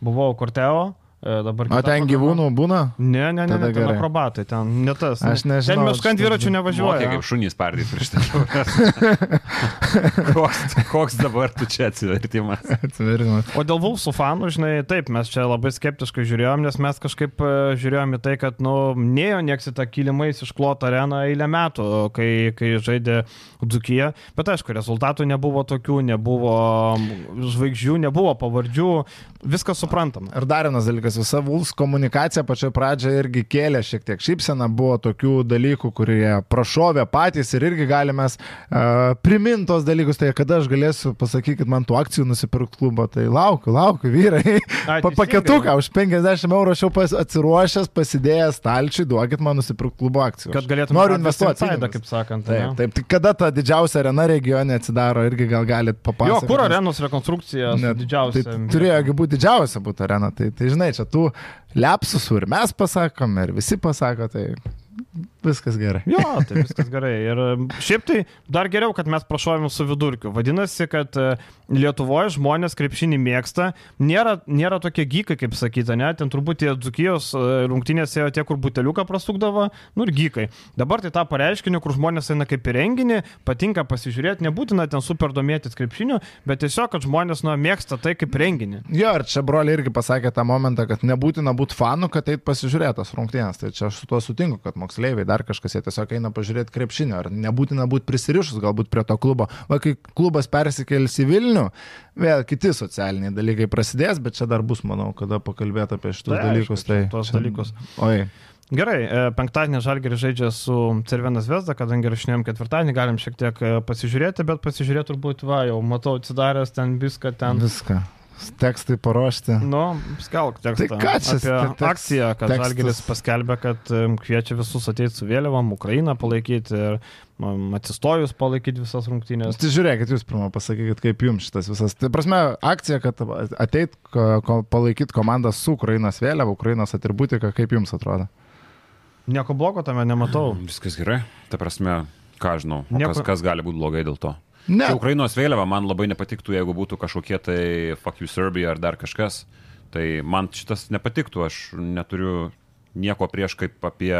Buvau Korteo, dabar... O ten gyvūnų būna? Ne, ne, ne, ne ten akrobatai, ten ne tas. Aš ne. nežinau, Ten mes ant aš- dviračių Mokė nevažiuoja. kaip šunys pardyti prieš tai. koks, koks dabar tu čia atsivertimas? Atsivertimas. O dėl Vulfsų fanų, žinai, taip, mes čia labai skeptiškai žiūrėjom, nes mes kažkaip e, žiūrėjom į tai, kad, nu, neėjo nieks į tą kilimais išklotą areną eilę metų, kai, kai žaidė Dzukyje. Bet aišku, rezultatų nebuvo tokių, nebuvo žvaigždžių, nebuvo pavardžių, viskas suprantama. Ir dar vienas dalykas, visa Vulfs komunikacija pačioje pradžioje irgi kėlė šiek tiek šypseną, buvo tokių dalykų, kurie prašovė patys ir irgi galime uh, priminti tos dalykus, tai kada aš galėsiu pasakyti, kad man tų akcijų nusipirkti klubą, tai laukiu, laukiu, vyrai. Ai, Pa, paketuką už 50 eurų aš jau pas, atsiruošęs, pasidėjęs stalčiui, duokit man nusipirkti klubo akcijų. Kad galėtume Noriu investuoti. Pinigus. kaip sakant. Taip, taip. Tai kada ta didžiausia arena regione atsidaro, irgi gal galit Jo, papasakoti. kur nes- arenos rekonstrukcija Net- didžiausia. Tai turėjo būti didžiausia būtų arena. Tai, tai žinai, čia tų lepsusų ir mes pasakom, ir visi pasako, tai viskas gerai. Jo, tai viskas gerai. Ir e, šiaip tai dar geriau, kad mes prašovėm su vidurkiu. Vadinasi, kad e, Lietuvoje žmonės krepšinį mėgsta. Nėra, nėra tokie gykai, kaip sakyta, ne? Ten turbūt tie dzukijos e, rungtynėse tie, kur buteliuką prasukdavo, nu ir gykai. Dabar tai tapo reiškiniu, kur žmonės eina kaip į renginį, patinka pasižiūrėti, nebūtina ten super domėtis krepšiniu, bet tiesiog, kad žmonės nu, mėgsta tai kaip renginį. Jo, ir čia broliai irgi pasakė tą momentą, kad nebūtina būti fanu, kad eit pasižiūrėtas rungtynės. Tai čia aš su tuo sutinku, kad moksleiviai dar kažkas jie tiesiog eina pažiūrėti krepšinio. Ar nebūtina būti prisirišus galbūt prie to klubo. Va, kai klubas persikėlis į Vilnių, vėl kiti socialiniai dalykai prasidės, bet čia dar bus, manau, kada pakalbėti apie šitus Tai aišku, dalykus. čia Tai tuos čia- dalykus. Oi. Gerai, e, penktadienį Žalgeris žaidžia su Cervenas Vesda, kadangi rašinėjom ketvirtadienį, galim šiek tiek e, pasižiūrėti, bet pasižiūrėti turbūt, va, jau matau atsidaręs ten viską ten. Viską. Tekstai paruošti. Nu, skelk tekstą. Tai ką čia Apie akciją, kad tekstas? Žalgeris paskelbė, kad kviečia visus ateiti su vėliavam, Ukrainą palaikyti ir atsistojus palaikyti visas rungtynės. Tai žiūrėkit, jūs pirmą pasakykit, kaip jums šitas visas. Tai prasme, akcija, kad ateit palaikyti komandą su Ukrainos vėliava, Ukrainos atributika, kaip jums atrodo? Nieko blogo tame nematau. Viskas gerai. Ta prasme, ką žinau, Nieko- kas, kas gali būti blogai dėl to. Ne, Čia Ukrainos vėliava man labai nepatiktų, jeigu būtų kažkokie tai fuck you Serbia ar dar kažkas. Tai man šitas nepatiktų, aš neturiu nieko prieš kaip apie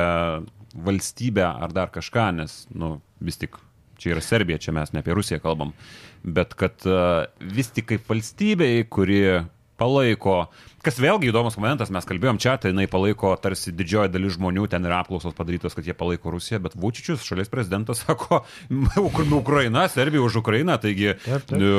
valstybę ar dar kažką, nes, nu, vis tik čia yra Serbija, čia mes ne apie Rusiją kalbam. Bet kad uh, vis tik kaip valstybei, kuri palaiko, kas vėlgi įdomus momentas, mes kalbėjom čia, tai jinai palaiko tarsi didžioji dalis žmonių, ten yra apklausos padarytos, kad jie palaiko Rusiją, bet Vučičius, šalies prezidentas, sako, Uk- Ukraina, Serbija už Ukrainą, taigi Taip, taip. e,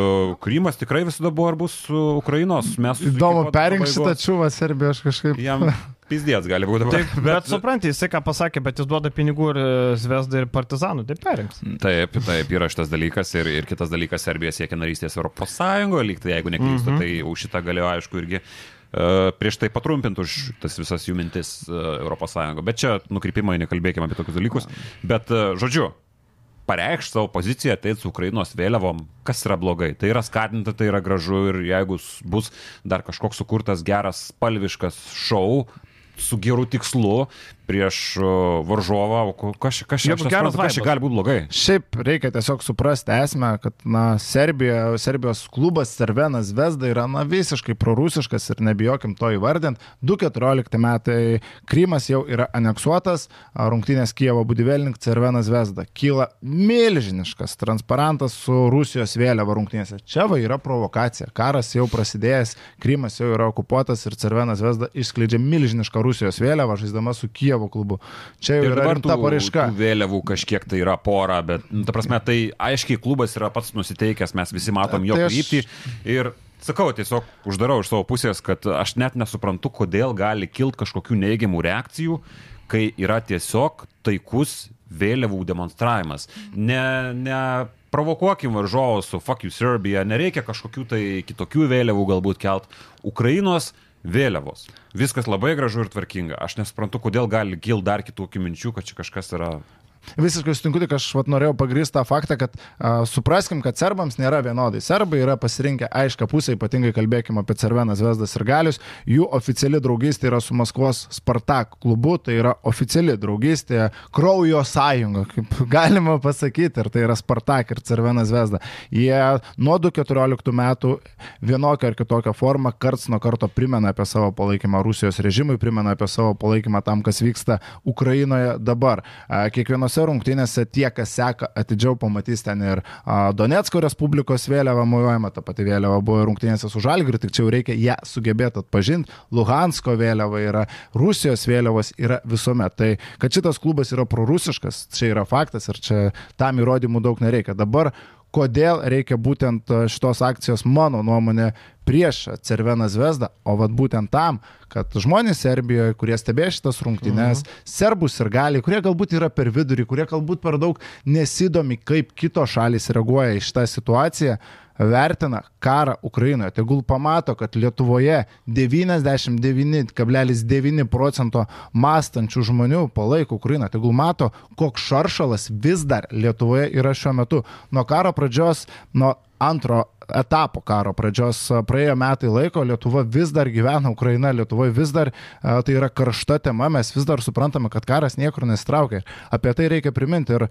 Krymas tikrai visada buvo ar bus su Ukrainos, mes įdomu, pat perink šitą čiūvą Serbiją, aš kažkaip. Jam pizdėts gali būti dabar. Taip, bet suprantate, jisai ką pasakė, bet jis duoda pinigų ir Zvezda ir Partizanų, tai perinks. Taip, taip, yra šitas dalykas ir, ir kitas dalykas, Serbija siekia narystės Europos Sąjungoje, lyg tai jeigu neklystu, mm -hmm. tai už šitą galėjo aišku irgi prieš tai patrumpinti už tas visas jų mintis Sąjungo. Bet čia nukrypimai, nekalbėkime apie tokius dalykus. Bet, uh, žodžiu, pareikšti savo poziciją, tai su Ukrainos vėliavom, kas yra blogai. Tai yra skatinta, tai yra gražu ir jeigu bus dar kažkoks sukurtas geras spalviškas šou su geru tikslu prieš varžovą, o kas čia- kas Jeigu aš geras kas čia gali būti blogai. Šiaip reikia tiesiog suprasti esmę, kad na, Serbija, Serbijos klubas Cervenas Vesda yra na, visiškai prorusiškas ir nebijokim to įvardinti. 2014 metai Krymas jau yra aneksuotas, rungtynės Kievo Budivelnik Cervenas Vesda. Kyla milžiniškas transparantas su Rusijos vėliava rungtynėse. Čia va yra provokacija. Karas jau prasidėjęs, Krymas jau yra okupuotas ir Cervenas Vesda išskleidžia milžinišką Rusijos vėliavą žaisdama su Kievo klubu. Čia jau Ir yra tų, paraiška. tų vėliavų kažkiek tai yra pora, bet, nu, ta prasme, tai aiškiai klubas yra pats nusiteikęs, mes visi matom jo Tai aš- kryptį. Ir sakau, tiesiog uždarau iš savo pusės, kad aš net nesuprantu, kodėl gali kilti kažkokių neigiamų reakcijų, kai yra tiesiog taikus vėliavų demonstravimas. Ne, ne provokuokim varžovus su fuck you Serbija, nereikia kažkokių tai kitokių vėliavų galbūt kelt. Ukrainos vėliavos. Viskas labai gražu ir tvarkinga. Aš nesuprantu, kodėl gali kilti dar kitokių minčių, kad čia kažkas yra Visiškai sutinku, tik aš vat, norėjau pagrįsti tą faktą, kad a, supraskim, kad serbams nėra vienodai. Serbai yra pasirinkę aišką pusę, ypatingai kalbėkime apie Cervenas Vesdas ir Galius. Jų oficiali draugystė yra su Maskvos Spartak klubu, tai yra oficiali draugystė, kraujo sąjunga, kaip galima pasakyti, ir tai yra Spartak ir Cervenas Vesda. Jie nuo 2014 metų vienokią ar kitokią formą karts nuo karto primena apie savo palaikymą Rusijos režimui, primena apie savo palaikymą tam, kas vyksta Ukrainoje dabar. A, Kiekvienose rungtynėse tie, kas seka atidžiau, pamatys ten ir Donetsko Respublikos vėliava mojuojama, ta pati vėliava buvo rungtynėse su Žalgiriu, tik čia jau reikia ją sugebėti atpažinti. Luhansko vėliava yra, Rusijos vėliavos yra visuomet. Tai kad šitas klubas yra prorusiškas, čia yra faktas ir čia tam įrodymų daug nereikia. Dabar kodėl reikia būtent a, šitos akcijos, mano nuomonė, prieš Cerveną Zvezdą, o vad būtent tam, kad žmonės Serbijoje, kurie stebė šitas rungtynes, mhm. serbus ir gali, kurie galbūt yra per vidurį, kurie galbūt per daug nesidomi, kaip kitos šalis reaguoja į šitą situaciją, vertina karą Ukrainoje. Tegul pamato, kad Lietuvoje 99,9 procento mąstančių žmonių palaiko Ukrainą. Tegul mato, koks šaršalas vis dar Lietuvoje yra šiuo metu. Nuo karo pradžios, nuo antro etapo karo pradžios praėjo metai laiko, Lietuva vis dar gyvena Ukraina, Lietuvoje vis dar tai yra karšta tema, mes vis dar suprantame, kad karas niekur nesitraukia. Apie tai reikia priminti ir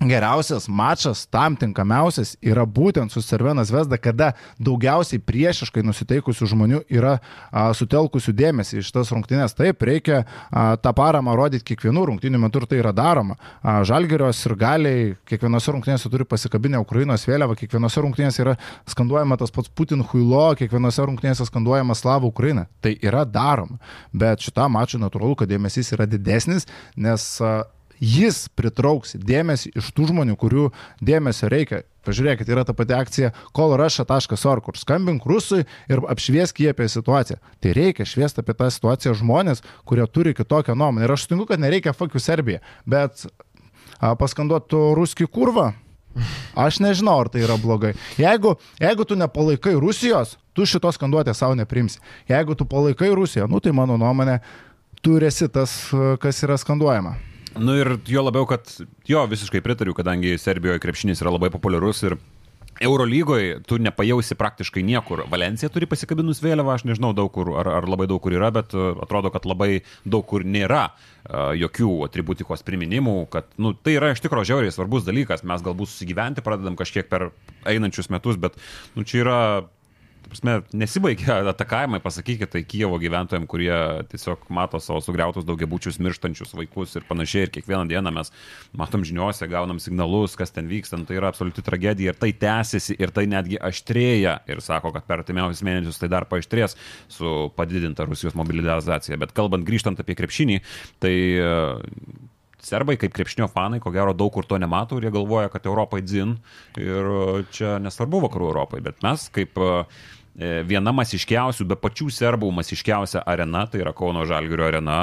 geriausias mačas, tam tinkamiausias yra būtent su Cervenas Vesda, kada daugiausiai priešiškai nusiteikusių žmonių yra a, sutelkusių dėmesį iš tas rungtynės. Taip, reikia a, tą paramą rodyti kiekvienų rungtynių metu ir tai yra daroma. Žalgerios ir galiai kiekvienose rungtynėse turi pasikabinę Ukrainos vėliavą, kiekvienose rungtynėse yra skanduojama tas pats Putin huilo, kiekvienose rungtynėse skanduojama Slavų Ukraina. Tai yra daroma. Bet šitam mačui natūralu, kad dėmesys yra didesnis, nes a, jis pritrauks dėmesį iš tų žmonių, kurių dėmesio reikia. Pažiūrėkit, yra ta pati akcija kolraša.org, kur skambink rusui ir apšviesk jį apie situaciją. Tai reikia šviesti apie tą situaciją žmonės, kurie turi kitokią nuomonę. Ir aš sutinku, kad nereikia fakių Serbija, bet paskanduotų ruskį kurvą, Aš nežinau, ar tai yra blogai. Jeigu, jeigu tu nepalaikai Rusijos, tu šitos skanduotės savo neprimsi. Jeigu tu palaikai Rusiją, nu tai mano nuomonė, tu esi tas, kas yra skanduojama. Nu ir jo labiau, kad jo visiškai pritariu, kadangi Serbijoje krepšinis yra labai populiarus ir Eurolygoje tu nepajausi praktiškai niekur. Valencija turi pasikabinus vėliavą, aš nežinau daug kur, ar, ar labai daug kur yra, bet uh, atrodo, kad labai daug kur nėra uh, jokių atributikos priminimų, kad nu, tai yra iš tikrųjų žiauriai svarbus dalykas. Mes galbūt susigyventi pradedam kažkiek per einančius metus, bet nu, čia yra prasme, nesibaigia atakavimai, pasakykite tai Kievo gyventojams, kurie tiesiog mato savo sugriautus daugiabučius, mirštančius vaikus ir panašiai. Ir kiekvieną dieną mes matom žiniuose, gaunam signalus, kas ten vyksta. Nu, tai yra absoliuti tragedija ir tai tęsiasi ir tai netgi aštrėja. Ir sako, kad per artimiausius mėnesius tai dar paaštrės su padidinta Rusijos mobilizacija. Bet kalbant grįžtant apie krepšinį, tai serbai kaip krepšnio fanai, ko gero daug kur to nemato ir jie galvoja, kad Europai dzin ir čia nesvarbu vakarų Europai, bet mes kaip E, viena masiškiausių, be pačių serbų masiškiausia arena, tai yra Kauno Žalgirio arena,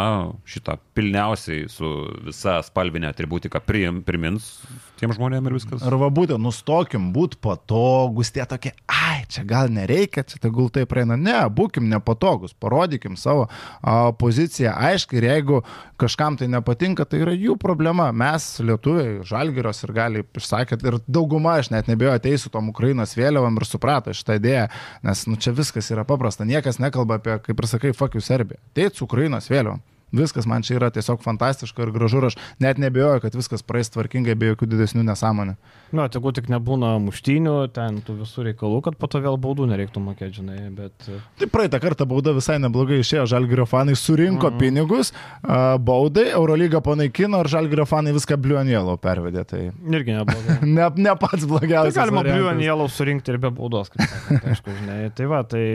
šitą pilniausiai su visa spalvinė atributika primins tiem žmonėm ir viskas. Arba būtent nustokim būti patogus, tie tokie, ai, čia gal nereikia, čia tegul tai praeina. Ne, būkim nepatogus, parodykim savo a, poziciją aiškiai ir jeigu kažkam tai nepatinka, tai yra jų problema. Mes, lietuviai, žalgyros ir gali, išsakėt, ir dauguma, aš net nebejoju, ateis su tom Ukrainos vėliavam ir suprato šitą idėją, nes nu, čia viskas yra paprasta, niekas nekalba apie, kaip ir sakai, fuck you Serbija. Teit su Ukrainos vėliavam. Viskas man čia yra tiesiog fantastiška ir gražu ir aš net nebejoju, kad viskas praeis tvarkingai be jokių didesnių nesąmonių. Na, nu, tegu tik nebūna muštinių, ten tų visų reikalų, kad po to vėl baudų nereiktų mokėti, žinai, bet... E, tai praeitą kartą bauda visai neblogai išėjo, Žalgirio fanai surinko mm -hmm. pinigus, baudai, Eurolyga panaikino ir Žalgirio fanai viską Bliuanielo pervedė. Tai... Irgi neblogai. ne, ne pats blogiausias. Tai galima Bliuanielo surinkti ir be baudos, kaip sakant, aišku, žinai. Tai va, tai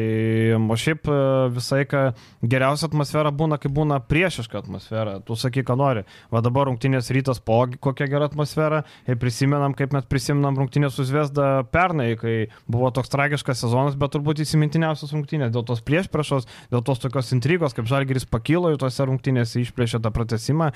o šiaip e, visai, kad geriausia atmosfera būna, kai būna priešiška atmosfera. Tu sakai, ką nori. Va dabar rungtynės rytas po kokia gera atmosfera ir prisimenam, kaip mes prisimnam rungtynės su Zviesda pernai, kai buvo toks tragiškas sezonas, bet turbūt įsimintiniausias rungtynės dėl tos priešpriešos, dėl tos tokios intrigos, kaip Žalgiris pakilo į tose rungtynėse, išplėšė tą pratesimą.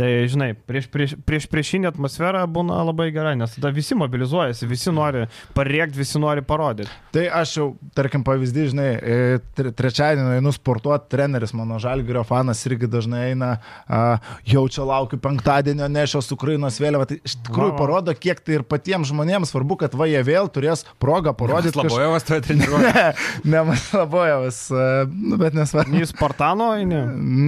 Tai, žinai, prieš, prieš, prieš priešinė atmosfera būna labai gera, nes tada visi mobilizuojasi, visi nori parėkti, visi nori parodyti. Tai aš jau, tarkim, pavyzdį, žinai, e, trečiadienį einu sportuoti, treneris mano Žalgirio fanas irgi dažnai eina, jau čia laukiu penktadienio nešios Ukrainos vėliavą. Tai iš tikrųjų parodo, kiek tai ir patiems žmonėms svarbu, kad va jie vėl turės progą parodyti. Labojevas kaž... toje treniruoja. Ne, ne Labojevas, e, nu, bet nesvarbu. Jis Spartano, ne?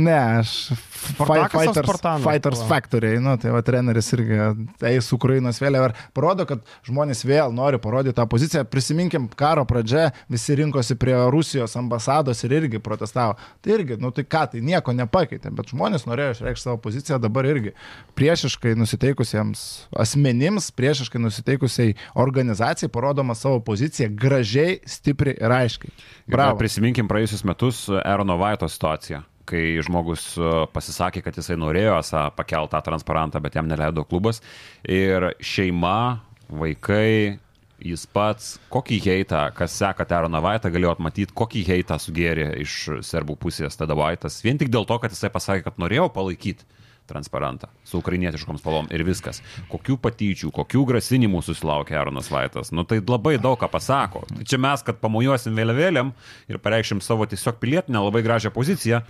Ne, aš Fighters, Fighters Factory, nu, tai va treneris irgi eis Ukrainos vėliavą ir parodo, kad žmonės vėl nori parodyti tą poziciją. Prisiminkim, karo pradžia, visi rinkosi prie Rusijos ambasados ir irgi protestavo. Tai irgi, nu tai ką, tai nieko nepakeitė, bet žmonės norėjo išreikšti savo poziciją dabar irgi priešiškai nusiteikusiems asmenims, priešiškai nusiteikusiai organizacijai parodoma savo poziciją gražiai, stipriai ir aiškiai. Bravo. Prisiminkim praėjusius metus Erono Vaito situaciją kai žmogus e, pasisakė, kad jisai norėjo pakeltą transparantą, bet jam neleido klubas. Ir šeima, vaikai, jis pats, kokį heitą, kas seka Teroną Vaitą, galėjo matyti, kokį heitą sugėrė iš serbų pusės tada Vaitas. Vien tik dėl to, kad jisai pasakė, kad norėjo palaikyti transparantą su ukrainietiškom spalvom ir viskas. Kokių patyčių, kokių grasinimų susilaukė Aronas Vaitas. Nu tai labai daug ką pasako. Čia mes, kad pamojuosim vėliavėlėm ir pareikšim savo tiesiog pilietinę labai gražią poziciją,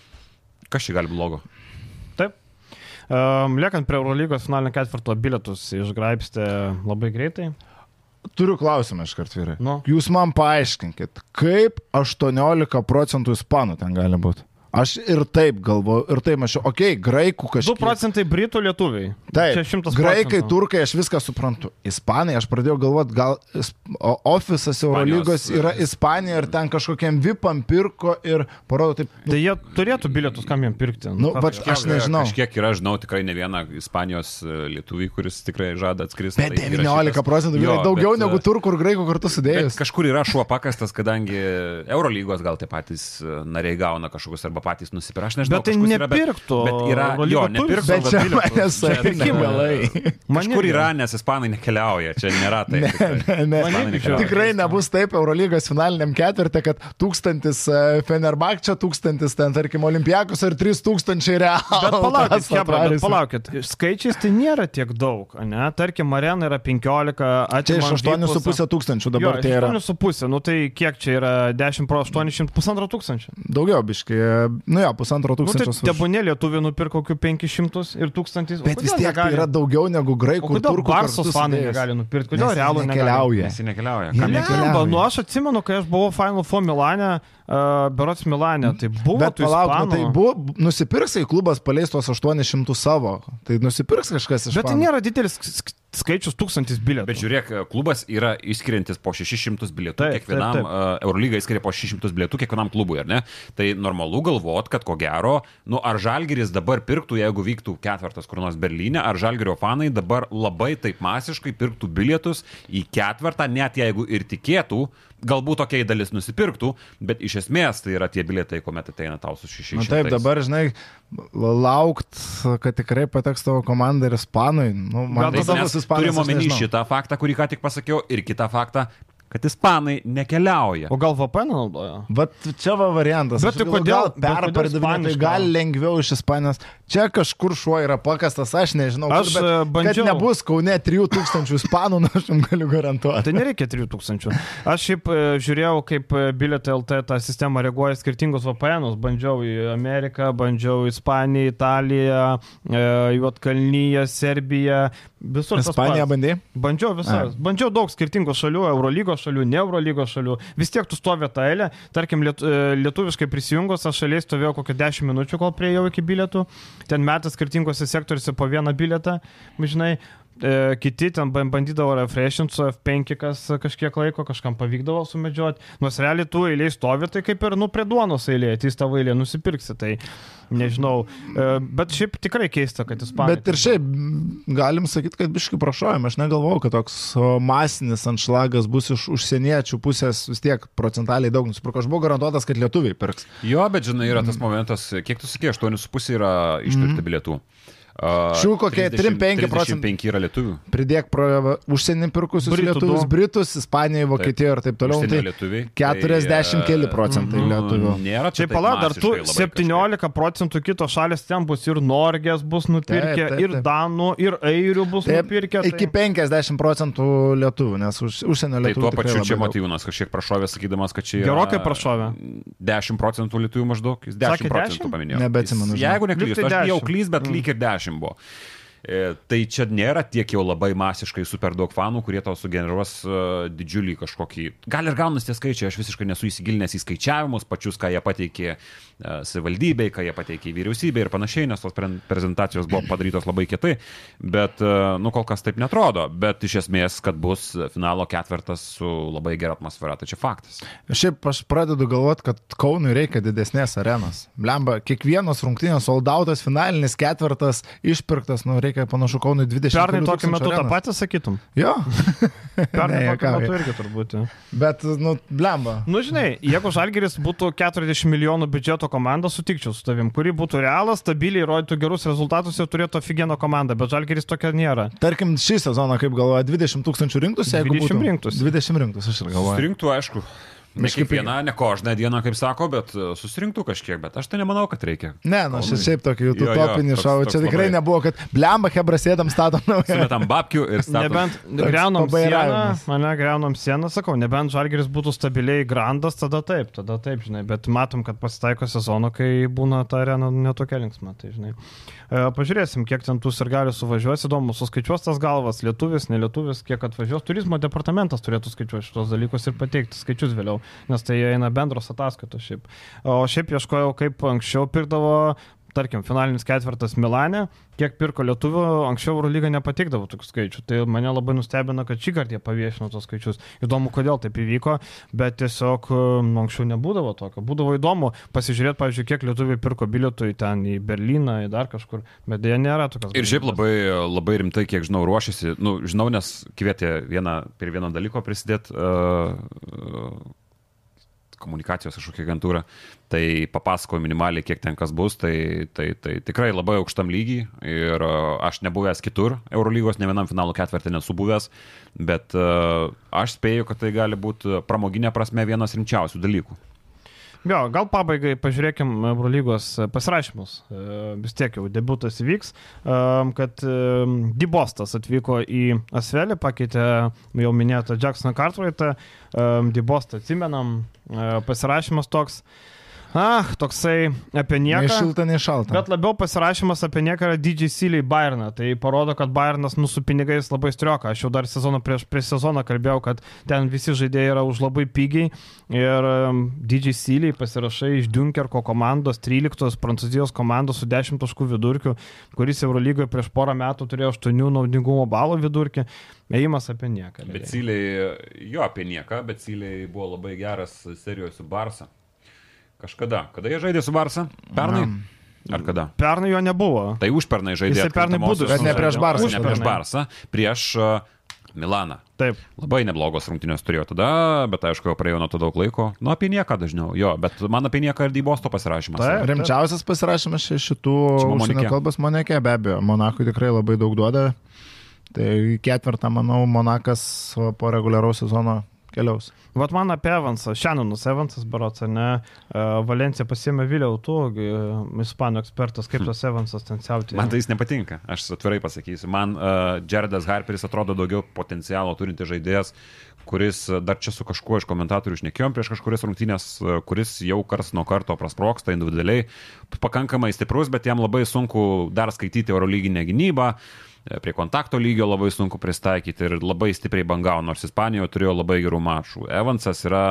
kas čia gali blogo? Taip. Um, liekant prie Eurolygos finalinio ketvirto bilietus išgraipstė labai greitai. Turiu klausimą iš karto vyrai. Nu. Jūs man paaiškinkit, kaip 18 procentų ispanų ten gali būti? Aš ir taip galvoju, ir taip mačiau, okei, okay, graikų kažkaip. 2 procentai britų lietuviai. Taip, čia 100 procentų. Graikai, turkai, aš viską suprantu. Ispanai, aš pradėjau galvoti, gal ofisas Eurolygos yra Ispanija ir ten kažkokiam VIPam pirko ir parodo taip. Nu, tai jie turėtų bilietus, kam jiem pirkti. Nu, bet kažkiek, aš nežinau. Kažkiek yra, žinau, tikrai ne vieną Ispanijos e, lietuvį, kuris tikrai žada atskristi. Bet tai 19 procentų, jo, daugiau bet, negu e, turkų ir graikų kartu sudėjus. Kažkur yra šuo pakastas, kadangi Eurolygos gal tie patys e, nariai gauna kažkokius arba patys nusipirkti. Aš nežinau, Bet tai kažkur yra, nepirktų. Bet, bet yra, Eurolyga jo, nepirktų. Bet čia manęs. Man Kažkur yra, nes ispanai nekeliauja, čia nėra taip. tikrai. Ne, Man irgi nekeliauja. Tikrai nebus taip Eurolygos finaliniam ketvirtė, kad tūkstantis e, Fenerbakčia, tūkstantis ten, tarkim, Olimpijakos ir trys tūkstančiai realų. Bet palaukit, Tas Hebra, bet palaukit. Skaičiais tai nėra tiek daug, ne? Tarkim, arena yra 15, Čia iš atimam 8,5 Vipusą. tūkstančių dabar jo, tai yra. 8,5, nu tai kiek čia yra 10 pro 800, pusantro tūkstančio. Daugiau biškai, nu jo, pusantro Nu, tai tūkstančio. tebūnė lietuvių nupirko kokių 500 ir 1000. Bet vis tiek tai yra daugiau negu graikų kodėl. Barsos fanai negali nupirkti? Kodėl Nes realų negali? nekeliauja. Nekeliauja. Jie Kam nekeliauja. nekeliauja? Nu aš atsimenu, kai aš buvau Final Four Milane, Berots Milane, tai buvo Bet palauk, nu, tai buvo, nusipirksai klubas paleis tuos 800 savo. Tai nusipirks kažkas iš Bet tai nėra didelis sk- skaičius tūkstantis bilietų. Bet žiūrėk, klubas yra išskiriantis po 600 bilietų Taip, kiekvienam, taip, taip. uh, Eurolyga išskiria po 600 bilietų kiekvienam klubui, ar ne? Tai normalu galvot, kad ko gero, nu ar Žalgeris dabar pirktų, jeigu vyktų ketvirtas kur nors Berlyne, ar Žalgerio fanai dabar labai taip masiškai pirktų bilietus į ketvirtą, net jeigu ir tikėtų, galbūt tokia dalis nusipirktų, bet iš esmės tai yra tie bilietai, kuomet ateina tau su 600. Na taip, dabar, žinai, laukt, kad tikrai pateks tavo komanda ir ispanai. Nu, man Gal tas ispanas. Turime omeny šitą faktą, kurį ką tik pasakiau, ir kitą faktą, kad ispanai nekeliauja. O gal VPN naudoja? Vat čia va variantas. Bet tai kodėl- ispanišką? gal lengviau iš Ispanijos. Čia kažkur šuo yra pakastas, aš nežinau. kur, Aš, bet e, bandžiau- Kad nebus kaune 3000 ispanų, nu, aš jums galiu garantuoti. Tai nereikia 3000. Aš šiaip e, žiūrėjau, kaip e, bilietai LT tą sistemą reaguoja skirtingus VPN'us. Bandžiau į Ameriką, bandžiau į Ispaniją, Italiją, Juotkalnyje, Serbiją. Visur. Ispaniją bandai? Bandžiau visas. Bandžiau daug skirtingų šalių, Eurolygos šalių, ne Eurolygos šalių. Vis tiek tu stovi tą eilę. Tarkim, liet, e, lietuviškai prisijungus, aš šaliai stovėjau kokią 10 minučių, kol prieėjau iki bilietų. Ten metas skirtingose sektoriuose po vieną bilietą, žinai. E, kiti ten ban- bandydavo refreshinti su F5 kas kažkiek laiko, kažkam pavykdavo sumedžioti. Nors realiai tu eiliai stovi, tai kaip ir nu prie duonos eilė, ateis tavo eilė, nusipirksi. Tai nežinau. E, bet šiaip tikrai keista, kad jis Bet ir šiaip galim sakyti, kad biškai prašojame. Aš negalvojau, kad toks masinis anšlagas bus iš užsieniečių pusės vis tiek procentaliai daug nusipirko. Aš buvau garantuotas, kad lietuviai pirks. Jo, bet žinai, yra tas momentas, kiek tu sakė, 8,5 yra išpirkti bilietų. Uh, Šių kokie 3-5 procentai. 5 yra lietuvių. Pridėk pro užsienį pirkusius Britų lietuvius, du. Britus, Ispanijoje, Vokietijoje ir taip toliau. Tai lietuviai. 40 keli procentai nu, lietuvių. Nėra čia Čia pala, dar tu masiškai labai 17 procentų kitos šalės ten bus ir Norgės bus nupirkę, Taip, taip, ir taip. Danų, ir Airių bus Taip, nupirkę. iki 50 procentų lietuvių, nes už, užsienio Tai lietuvių. tuo tikrai pačiu čia motyvūnas kažkiek prašovė, sakydamas, kad čia yra Gerokai prašovė. 10 procentų lietuvių maždaug. Jis 10 Sakė procentų 10? paminėjo. Nebeatsimenu. Jeigu neklystu, tai aš 10. klys, bet lyg ir 10 buvo. E, Tai čia nėra tiek jau labai masiškai super daug fanų, kurie tau sugeneruos uh, didžiulį kažkokį. Gal ir gaunasi tie skaičiai, aš visiškai nesu įsigilinęs į skaičiavimus, pačius, ką jie pateikė uh, savivaldybei, ką jie pateikė vyriausybei ir panašiai, nes tos pre- prezentacijos buvo padarytos labai kietai, bet, nu, kol kas taip netrodo. Bet iš esmės, kad bus finalo ketvirtas su labai gera atmosfera, tai čia faktas. Šiaip aš pradedu galvoti, kad Kaunui reikia didesnės arenos. Blemba, kiekvienos rungtynės soldautas, finalinis ketvirtas, išpirktas, nu reikia panašu Kaunui 20 Pernai kelių tokiu metu tą arenos. patį sakytum. Jo. Pernai Ne, tokiu metu irgi turbūt. ja. Bet, nu, blemba. Nu, žinai, jeigu Žalgeris būtų 40 milijonų biudžeto komanda, sutikčiau su tavim, kuri būtų realas, stabiliai rodytų gerus rezultatus ir turėtų aфиgeną komandą, bet Žalgeris tokia nėra. Tarkim, šį sezoną, kaip galvoja, 20 tūkstančių rinktųsi, jeigu 20 būtų. rinktųsi. 20 rinktųsi, aš ir galvoju. Surinktų, aišku. Ne Kažkaip- kiekvieną, ne kožną dieną, kaip sako, bet e, susirinktų kažkiek, bet aš tai nemanau, kad reikia. Ne, nu, aš Kaunui. šiaip tokį utopinį šau. Čia tikrai labai- nebuvo, kad blemba, hebra sėdam, statom naują. Sumetam babkių ir statom. Nebent greunam sieną, mane greunam sieną, sakau, nebent Žalgeris būtų stabiliai grandas, tada taip, tada taip, žinai, bet matom, kad pasitaiko sezono, kai būna ta arena netokia linksma, tai žinai. E, pažiūrėsim, kiek ten tų sirgalių suvažiuos, įdomu, suskaičiuos tas galvas, lietuvis, nelietuvis, kiek atvažiuos, turizmo departamentas turėtų skaičiuoti šitos dalykus ir pateikti skaičius vėliau, nes tai eina bendros ataskaitos šiaip. O šiaip ieškojau, kaip anksčiau pirkdavo tarkim, finalinis ketvirtas Milane, kiek pirko lietuvių, anksčiau Eurolyga nepatikdavo tokių skaičių. Tai mane labai nustebino, kad šį kartą jie paviešino tos skaičius. Įdomu, kodėl taip įvyko, bet tiesiog um, anksčiau nebūdavo tokio. Būdavo įdomu pasižiūrėti, pavyzdžiui, kiek lietuvių pirko bilietų į ten, į Berliną, į dar kažkur, bet dėja nėra tokios. Ir šiaip labai, labai rimtai, kiek žinau, ruošiasi, nu, žinau, nes kvietė vieną, prie vieno dalyko prisidėti. Uh, uh, komunikacijos kažkokia agentūra, tai papasakojo minimaliai, kiek ten kas bus, tai, tai, tai tikrai labai aukštam lygiai ir e, aš nebuvęs kitur Eurolygos, ne vienam finalo ketvirtį nesu buvęs, bet uh, aš spėju, kad tai gali būti pramoginė prasme vienas rimčiausių dalykų. Jo, gal pabaigai pažiūrėkim Eurolygos pasirašymus. E, vis tiek jau debutas įvyks, e, kad e, Dibostas atvyko į Asvelį, pakeitė jau minėtą Jacksoną Cartwrightą. Dibostą atsimenam, pasirašymas toks. Ah, toksai apie nieką. Nei šilta, nei šalta. Bet labiau pasirašymas apie nieką yra didžiai Syliai Bayerną. Tai parodo, kad Bayernas nu su pinigais labai strioka. Aš jau dar sezoną prieš, prieš sezoną kalbėjau, kad ten visi žaidėjai yra už labai pigiai. Ir um, didžiai Syliai pasirašai iš Dunkerko komandos, 13 prancūzijos komandos su 10 taškų vidurkiu, kuris Eurolygoje prieš porą metų turėjo 8 naudingumo balų vidurkį. Ėjimas apie nieką. Bet Syliai, jo apie nieką, bet Syliai buvo labai geras serijoje su Barsa. Kažkada. Kada jie žaidė su Barsa? Pernai? Ar kada? Pernai jo nebuvo. Tai užpernai žaidė. Jisai pernai būdų. Bet ne prieš Barsą. Ne prieš Barsą, prieš uh, Milaną. Taip. Labai neblogos rungtynės turėjo tada, bet aišku, jau praėjo nuo to daug laiko. Nu, apie nieką dažniau. Jo, bet man apie nieką ir Dybosto pasirašymas. Taip. Rimčiausias pasirašymas iš šitų užsienio kalbos Monake, be abejo. Monakui tikrai labai daug duoda. Tai ketvirtą, manau, Monakas po reguliaraus sezono keliaus. Vat man apie Evansą, Šenonus Evansas, barots, ar ne, E, Valencija pasėmė Viliau, tu, gi, ispanų ekspertas, kaip tas Evansas ten siautė. Man tai jis nepatinka, aš atvirai pasakysiu. Man uh, Jaredas Harperis atrodo daugiau potencialo turinti žaidėjas, kuris uh, dar čia su kažkuo iš komentatorių išnekėjom prieš kažkurias rungtynės, uh, kuris jau kars nuo karto prasproksta individualiai, pakankamai stiprus, bet jam labai sunku dar skaityti Eurolyginę gynybą. E, Prie kontakto lygio labai sunku pristaikyti ir labai stipriai bangavo, nors Ispanijoje turėjo labai gerų mačų. Evansas yra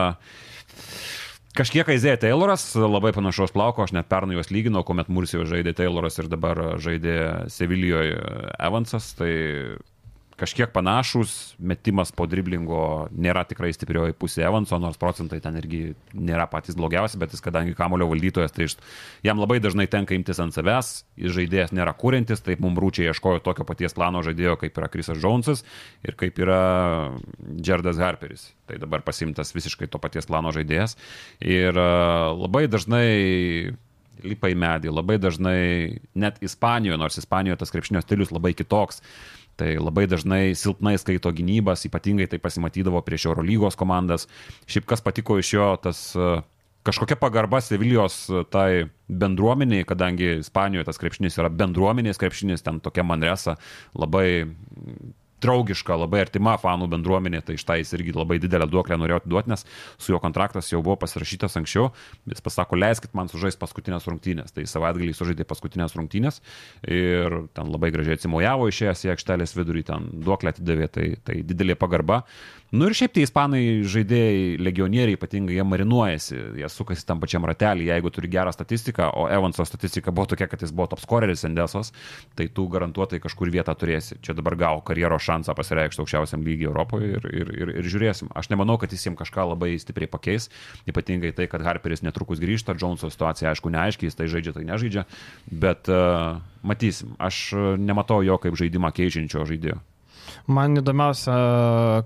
Kažkiek Aizėja Tayloras, labai panašaus plauko, aš net pernai juos lyginau, kuomet Mursijoje žaidė Tayloras ir dabar žaidė Sevilijoje Evansas, tai kažkiek panašus, metimas po driblingo nėra tikrai stiprioji pusė Evanso, nors procentai ten irgi nėra patys blogiausi, bet jis kadangi kamulio valdytojas, tai jam labai dažnai tenka imtis ant savęs, jis žaidėjas nėra kūrintis, taip mums rūčiai ieškojo tokio paties plano žaidėjo, kaip yra Krisas Džonsas ir kaip yra Džerdas Harperis. Tai dabar pasimtas visiškai to paties plano žaidėjas. Ir uh, labai dažnai lipa į medį, labai dažnai net Ispanijoje, nors Ispanijoje tas krepšinio stilius labai kitoks. Tai labai dažnai silpnai skaito gynybas, ypatingai tai pasimatydavo prieš Eurolygos komandas. Šiaip kas patiko iš jo, tas uh, kažkokia pagarba Sevilijos uh, tai bendruomeniai, kadangi Ispanijoje tas krepšinis yra bendruomenės krepšinis, ten tokia Manresa, labai draugiška, labai artima fanų bendruomenė, tai štai jis irgi labai didelę duoklę norėjo atiduoti, nes su jo kontraktas jau buvo pasirašytas anksčiau, jis pasako, leiskit man sužaisti paskutinės rungtynės, tai savaitgalį sužaidė paskutinės rungtynės ir ten labai gražiai atsimojavo išėjęs į aikštelės vidurį, ten duoklę atidavė, tai, tai didelė pagarba. Nu ir šiaip tie ispanai žaidėjai, legionieriai ypatingai, jie marinuojasi, jie sukasi tam pačiam ratelį, jeigu turi gerą statistiką, o Evanso statistika buvo tokia, kad jis buvo top scoreris Endesos, tai tu garantuotai kažkur vietą turėsi. Čia dabar gavo karjeros šansą pasireikšti aukščiausiam lygiai Europoje ir, ir, ir, ir žiūrėsim. Aš nemanau, kad jis jiems kažką labai stipriai pakeis, ypatingai tai, kad Harperis netrukus grįžta, Joneso situacija aišku neaiškiai, jis tai žaidžia, tai nežaidžia, bet uh, matysim. Aš uh, nematau jo kaip žaidimą keičiančio žaidėjo. Man įdomiausia,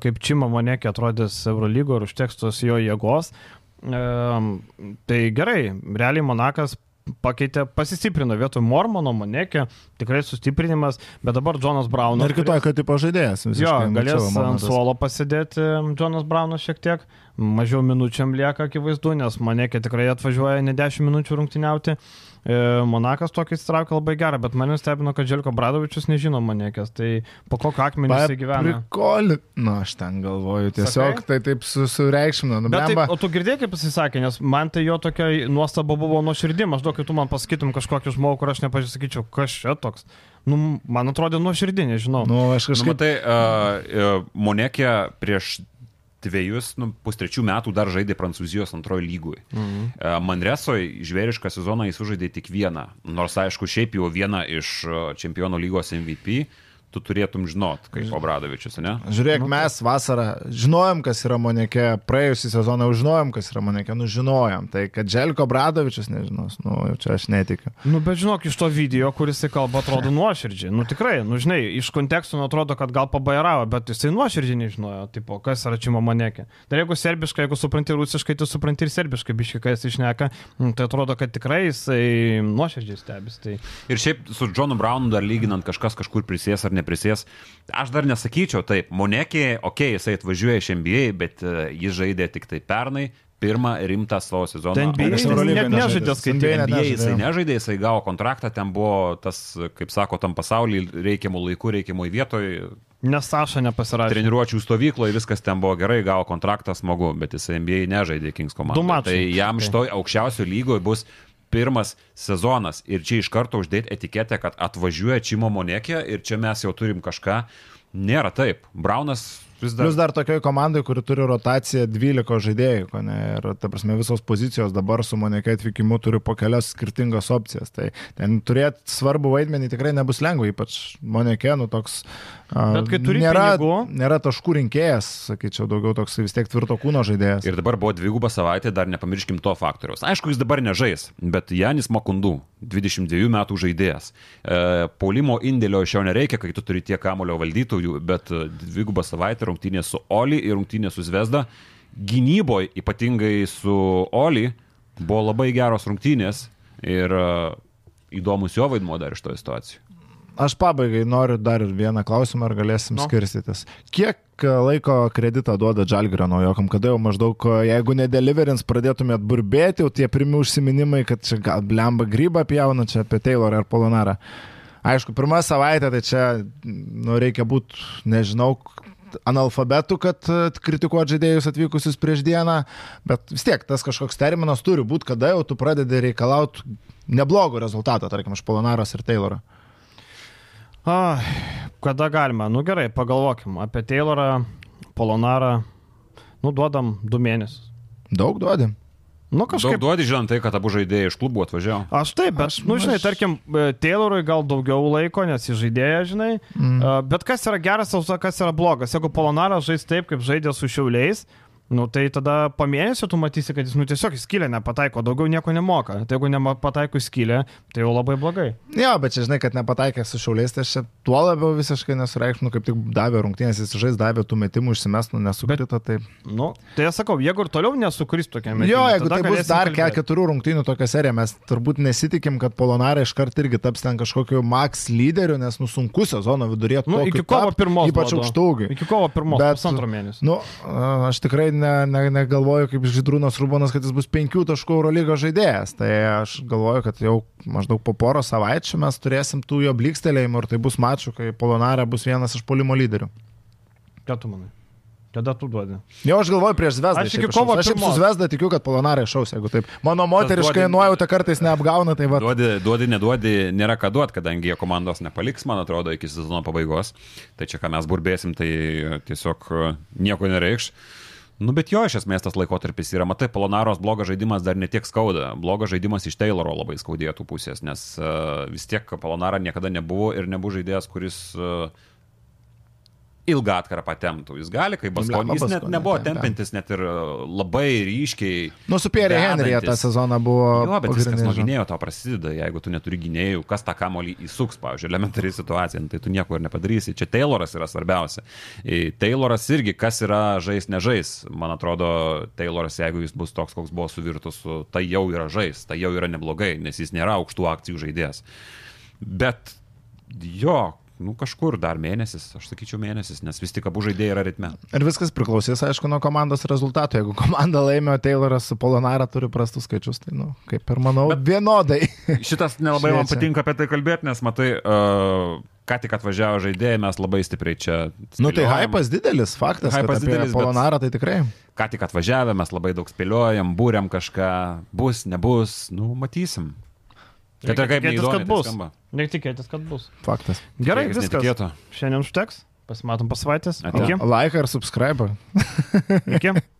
kaip Čima Monekė atrodys Eurolygo ir užteks tos jo jėgos. E, tai gerai, realiai Monakas pakeitė, pasistiprino vietoj Mormono, Monekė, tikrai sustiprinimas, bet dabar Jonas Braunas. Ir kitokio tipo žaidėjas. Jo, visiškai galės mačiau ant momentas. suolo pasidėti Jonas Braunas šiek tiek, mažiau minučiam lieka akivaizdu, nes Monekė tikrai atvažiuoja ne 10 minučių rungtyniauti. E, Monakas tokį įsitraukė labai gerą, bet mane stebino, kad Želko Bradovičius nežino Monekės, tai po kokio akmenį jisai gyvena. Prikoli. Na, aš ten galvoju, tiesiog Sakai? tai taip su, sureikšmino. Nu, Bet taip, o tu girdėjai, kaip jisai sakė, nes man tai jo tokia nuostaba buvo nuo širdį, maždaug, kai tu man pasakytum kažkokį žmogų, kur aš nepasakyčiau, kas čia toks. Nu, man atrodė nuo širdį, nežinau. Nu, aš Nu, kažkaip matai, uh, uh, Monekė prieš dviejus, nu, pustrečių metų dar žaidė Prancūzijos antrojo lygui. Mhm. Uh, Manresoje žvėrišką sezoną jis sužaidė tik vieną, nors aišku, šiaip jau vieną iš uh, čempionų lygos MVP tu turėtum žinot, kaip Obradovičius, ne? Žiūrėk, mes vasarą žinojom, kas yra Moneke, praėjusį sezoną jau žinojom, kas yra Moneke, nu žinojom. Tai kad Želko Bradovičius nežinos, nu čia aš netikiu. Nu, bet žinok, iš to video, kuris jisai kalba, atrodo nuoširdžiai. Nu, tikrai, nu, žinai, iš konteksto nu, atrodo, kad gal pabairavo, bet jisai nuoširdžiai nežinojo, tipo, kas yra Čimo Monekė. Tai jeigu serbiškai, jeigu supranti rusiškai, tu supranti ir serbiškai, biškai, kai jis išneka, nu, tai atrodo, kad tikrai jisai nuoširdžiai stebis. Tai... Ir šiaip su Johnu Brownu dar lyginant kažkas kažkur prisės ar neprisės, aš dar nesakyčiau taip, Monekė, okei, okay, jisai atvažiuoja iš NBA, bet uh, jis žaidė tik tai pernai, pirmą rimtą savo sezoną. Ten NBA jis net nežaidė skaitai. NBA NBA jisai nežaidė, jisai gavo kontraktą, ten buvo tas, kaip sako, tam pasaulyje reikiamų laikų, reikiamų vietoje, Nes Saša nepasirašė. treniruočių stovykloje, viskas ten buvo gerai, gavo kontraktą smagu, bet jisai NBA nežaidė Kings mačai. Tai jam Tai. šitoj aukščiausio lygoje bus pirmas sezonas ir čia iš karto uždėti etiketę, kad atvažiuoja Čimo Monekė ir čia mes jau turim kažką. Nėra taip. Braunas vis dar. Plius dar tokioje komandoje, kuri turi rotaciją 12 žaidėjų, ne, ir, ta prasme, visos pozicijos dabar su Moneke atvykimu turi po kelias skirtingas opcijas. Tai ten turėti svarbų vaidmenį tikrai nebus lengva, ypač Moneke, nu toks... a, Bet kai turi nėra, pinigų- nėra taškų rinkėjas, sakyčiau, daugiau toks vis tiek tvirto kūno žaidėjas. Ir dabar buvo dvigubą savaitę, dar nepamirškim to faktoriaus. Aišku, jis dabar nežais, bet Janis Makundų, 22 metų žaidėjas. E, Polimo indėlio iš jo nereikia, kai tu turi tiek kamulio valdytojų, bet dvigubą savaitę rungtynės su Oli ir rungtynės su Zvezda. Gynyboje, ypatingai su Oli, buvo labai geros rungtynės ir e, įdomus jo vaidmo dar iš to situacijų. Aš pabaigai noriu dar ir vieną klausimą, ar galėsim Nu. no. skirstytis. Kiek e, laiko kreditą duoda Džalgrio naujokam, kada jau maždaug, e, jeigu nedeliverins pradėtumėt burbėti, jau tie pirmi užsiminimai, kad čia gal blemba grybą pjauna, čia apie Taylor ar Polonarą. Aišku, pirmą savaitę tai čia, nu, reikia būti, nežinau, analfabetų, kad e, kritikuoti žaidėjus atvykusius prieš dieną, bet vis tiek tas kažkoks terminas turi būti, kada jau tu pradedi reikalauti neblogo rezultato, tarkim, iš Polonaros ir Tayloro. Ai, kada galima? Nu gerai, pagalvokim apie Taylorą, Polonarą. Nu, duodam du mėnesius. Daug duodi. Nu, Kažkaip kažkaip. duodi, žinant tai, kad abu žaidėjai iš klubų atvažiavo. Aš taip, bet, Aš- nu, žinai, aš- tarkim, e, Taylorui gal daugiau laiko, nes jis žaidėja, žinai. Mm. Uh, bet kas yra geras, o kas yra blogas? Jeigu Polonaras žais taip, kaip žaidė su šiauliais, nu, tai tada po mėnesio tu matysi, kad jis nu, tiesiog skylę nepataiko, daugiau nieko nemoka. Tai jeigu nepataiko skylę, tai jau labai blogai. Jo, bet čia žinai, kad nepataikė su šiauliais, tai aš čia tuo labiau visiškai nesureikšminu, kaip tik davė rungtynės, jis žais davė tų metimų, išsimestų, nesukrito. Tai... Nu, tai aš sakau, jeigu ir toliau nesukris tokiame. Jo, jeigu tai bus dar ke- keturių rungtynių tokia serija, mes turbūt nesitikim, kad Polonarė iškart irgi taps ten kažkokiu max lyderiu, nes nu sunku sezono vidurėje. Nu, iki kovo pirmos. Ypač aukštaugiai. Iki kovo pirmos, Bet- pusantro mėnesio. Nu, aš tikrai ne, ne, negalvoju, kaip Židrūnas Rubonas, kad jis bus penkių taškų Eurolygos žaidėjas. Tai aš galvoju, kad jau maždaug po poro savaičių mes turėsim tų jo blikstelėjimų ir tai bus mačų, kai Polonarė bus vienas iš polimo lyderių. Ką tu manai? Kada tu duodi? Jau aš galvoju prieš Zvezdą. Aš iki kovo aš su. Zvezda tikiu, kad Polonarė šaus, jeigu taip. Mano moteriškai nuojauta kartais neapgauna, tai va. Duodi, duodi, neduodi, nėra ką duoti, kadangi jie komandos nepaliks, man atrodo, iki sezono pabaigos. Tai čia, ką mes burbėsim, tai tiesiog e, nieko nereikš. Nu, bet jo, iš esmės tas laikotarpis yra, matai, Polonaros blogas žaidimas dar netiek skauda. Blogas žaidimas iš Tayloro labai skaudėtų pusės, nes uh, vis tiek Polonara niekada nebuvo ir nebuvo žaidėjas, kuris uh, ilgą atkarpą temtų. Jis gali, kaip Baskonė, jis net nebuvo tempintis, net ir e, labai ryškiai. Nu, su Pierre Henryje tą sezoną buvo. Jo, bet viskas nuo gynėjo to prasideda, jeigu tu neturi gynėjų, kas tą kamolį įsuks, pavyzdžiui, elementari situacija, nu, tai tu nieko ir nepadarysi. Čia Tayloras yra svarbiausia. E, Tayloras irgi, kas yra žais, nežais. Man atrodo, Tayloras, jeigu jis bus toks, koks buvo su Virtusu, tai jau yra žais, tai jau yra neblogai, nes jis nėra aukštų akcijų žaidėjas. Bet jo, nu kažkur dar mėnesis, aš sakyčiau mėnesis, nes vis tik abu žaidėjai yra ritme. Ir viskas priklausys, aišku, nuo komandos rezultatų. Jeigu komanda laimėjo, Tayloras su Polonara turi prastus skaičius, tai, nu, kaip ir manau, Bet... vienodai. Šitas nelabai man patinka apie tai kalbėti, nes matai, uh, ką tik atvažiavo žaidėjai, mes labai stipriai čia. nu, tai hypas didelis, faktas. Hypas didelis. Polonara tai tikrai. Ką tik atvažiavę, mes labai daug spėliojam, būriam kažką, bus, nebus, nu, matysim. Kad ir kaip neįdomiai kad tai bus. skamba. Reikia tikėtis, kad bus. Faktas. Gerai, Tikėkis viskas. netikėto. Šiandien užteks. Pasimatom. Ate. Iki. Like ar subscribe. Iki.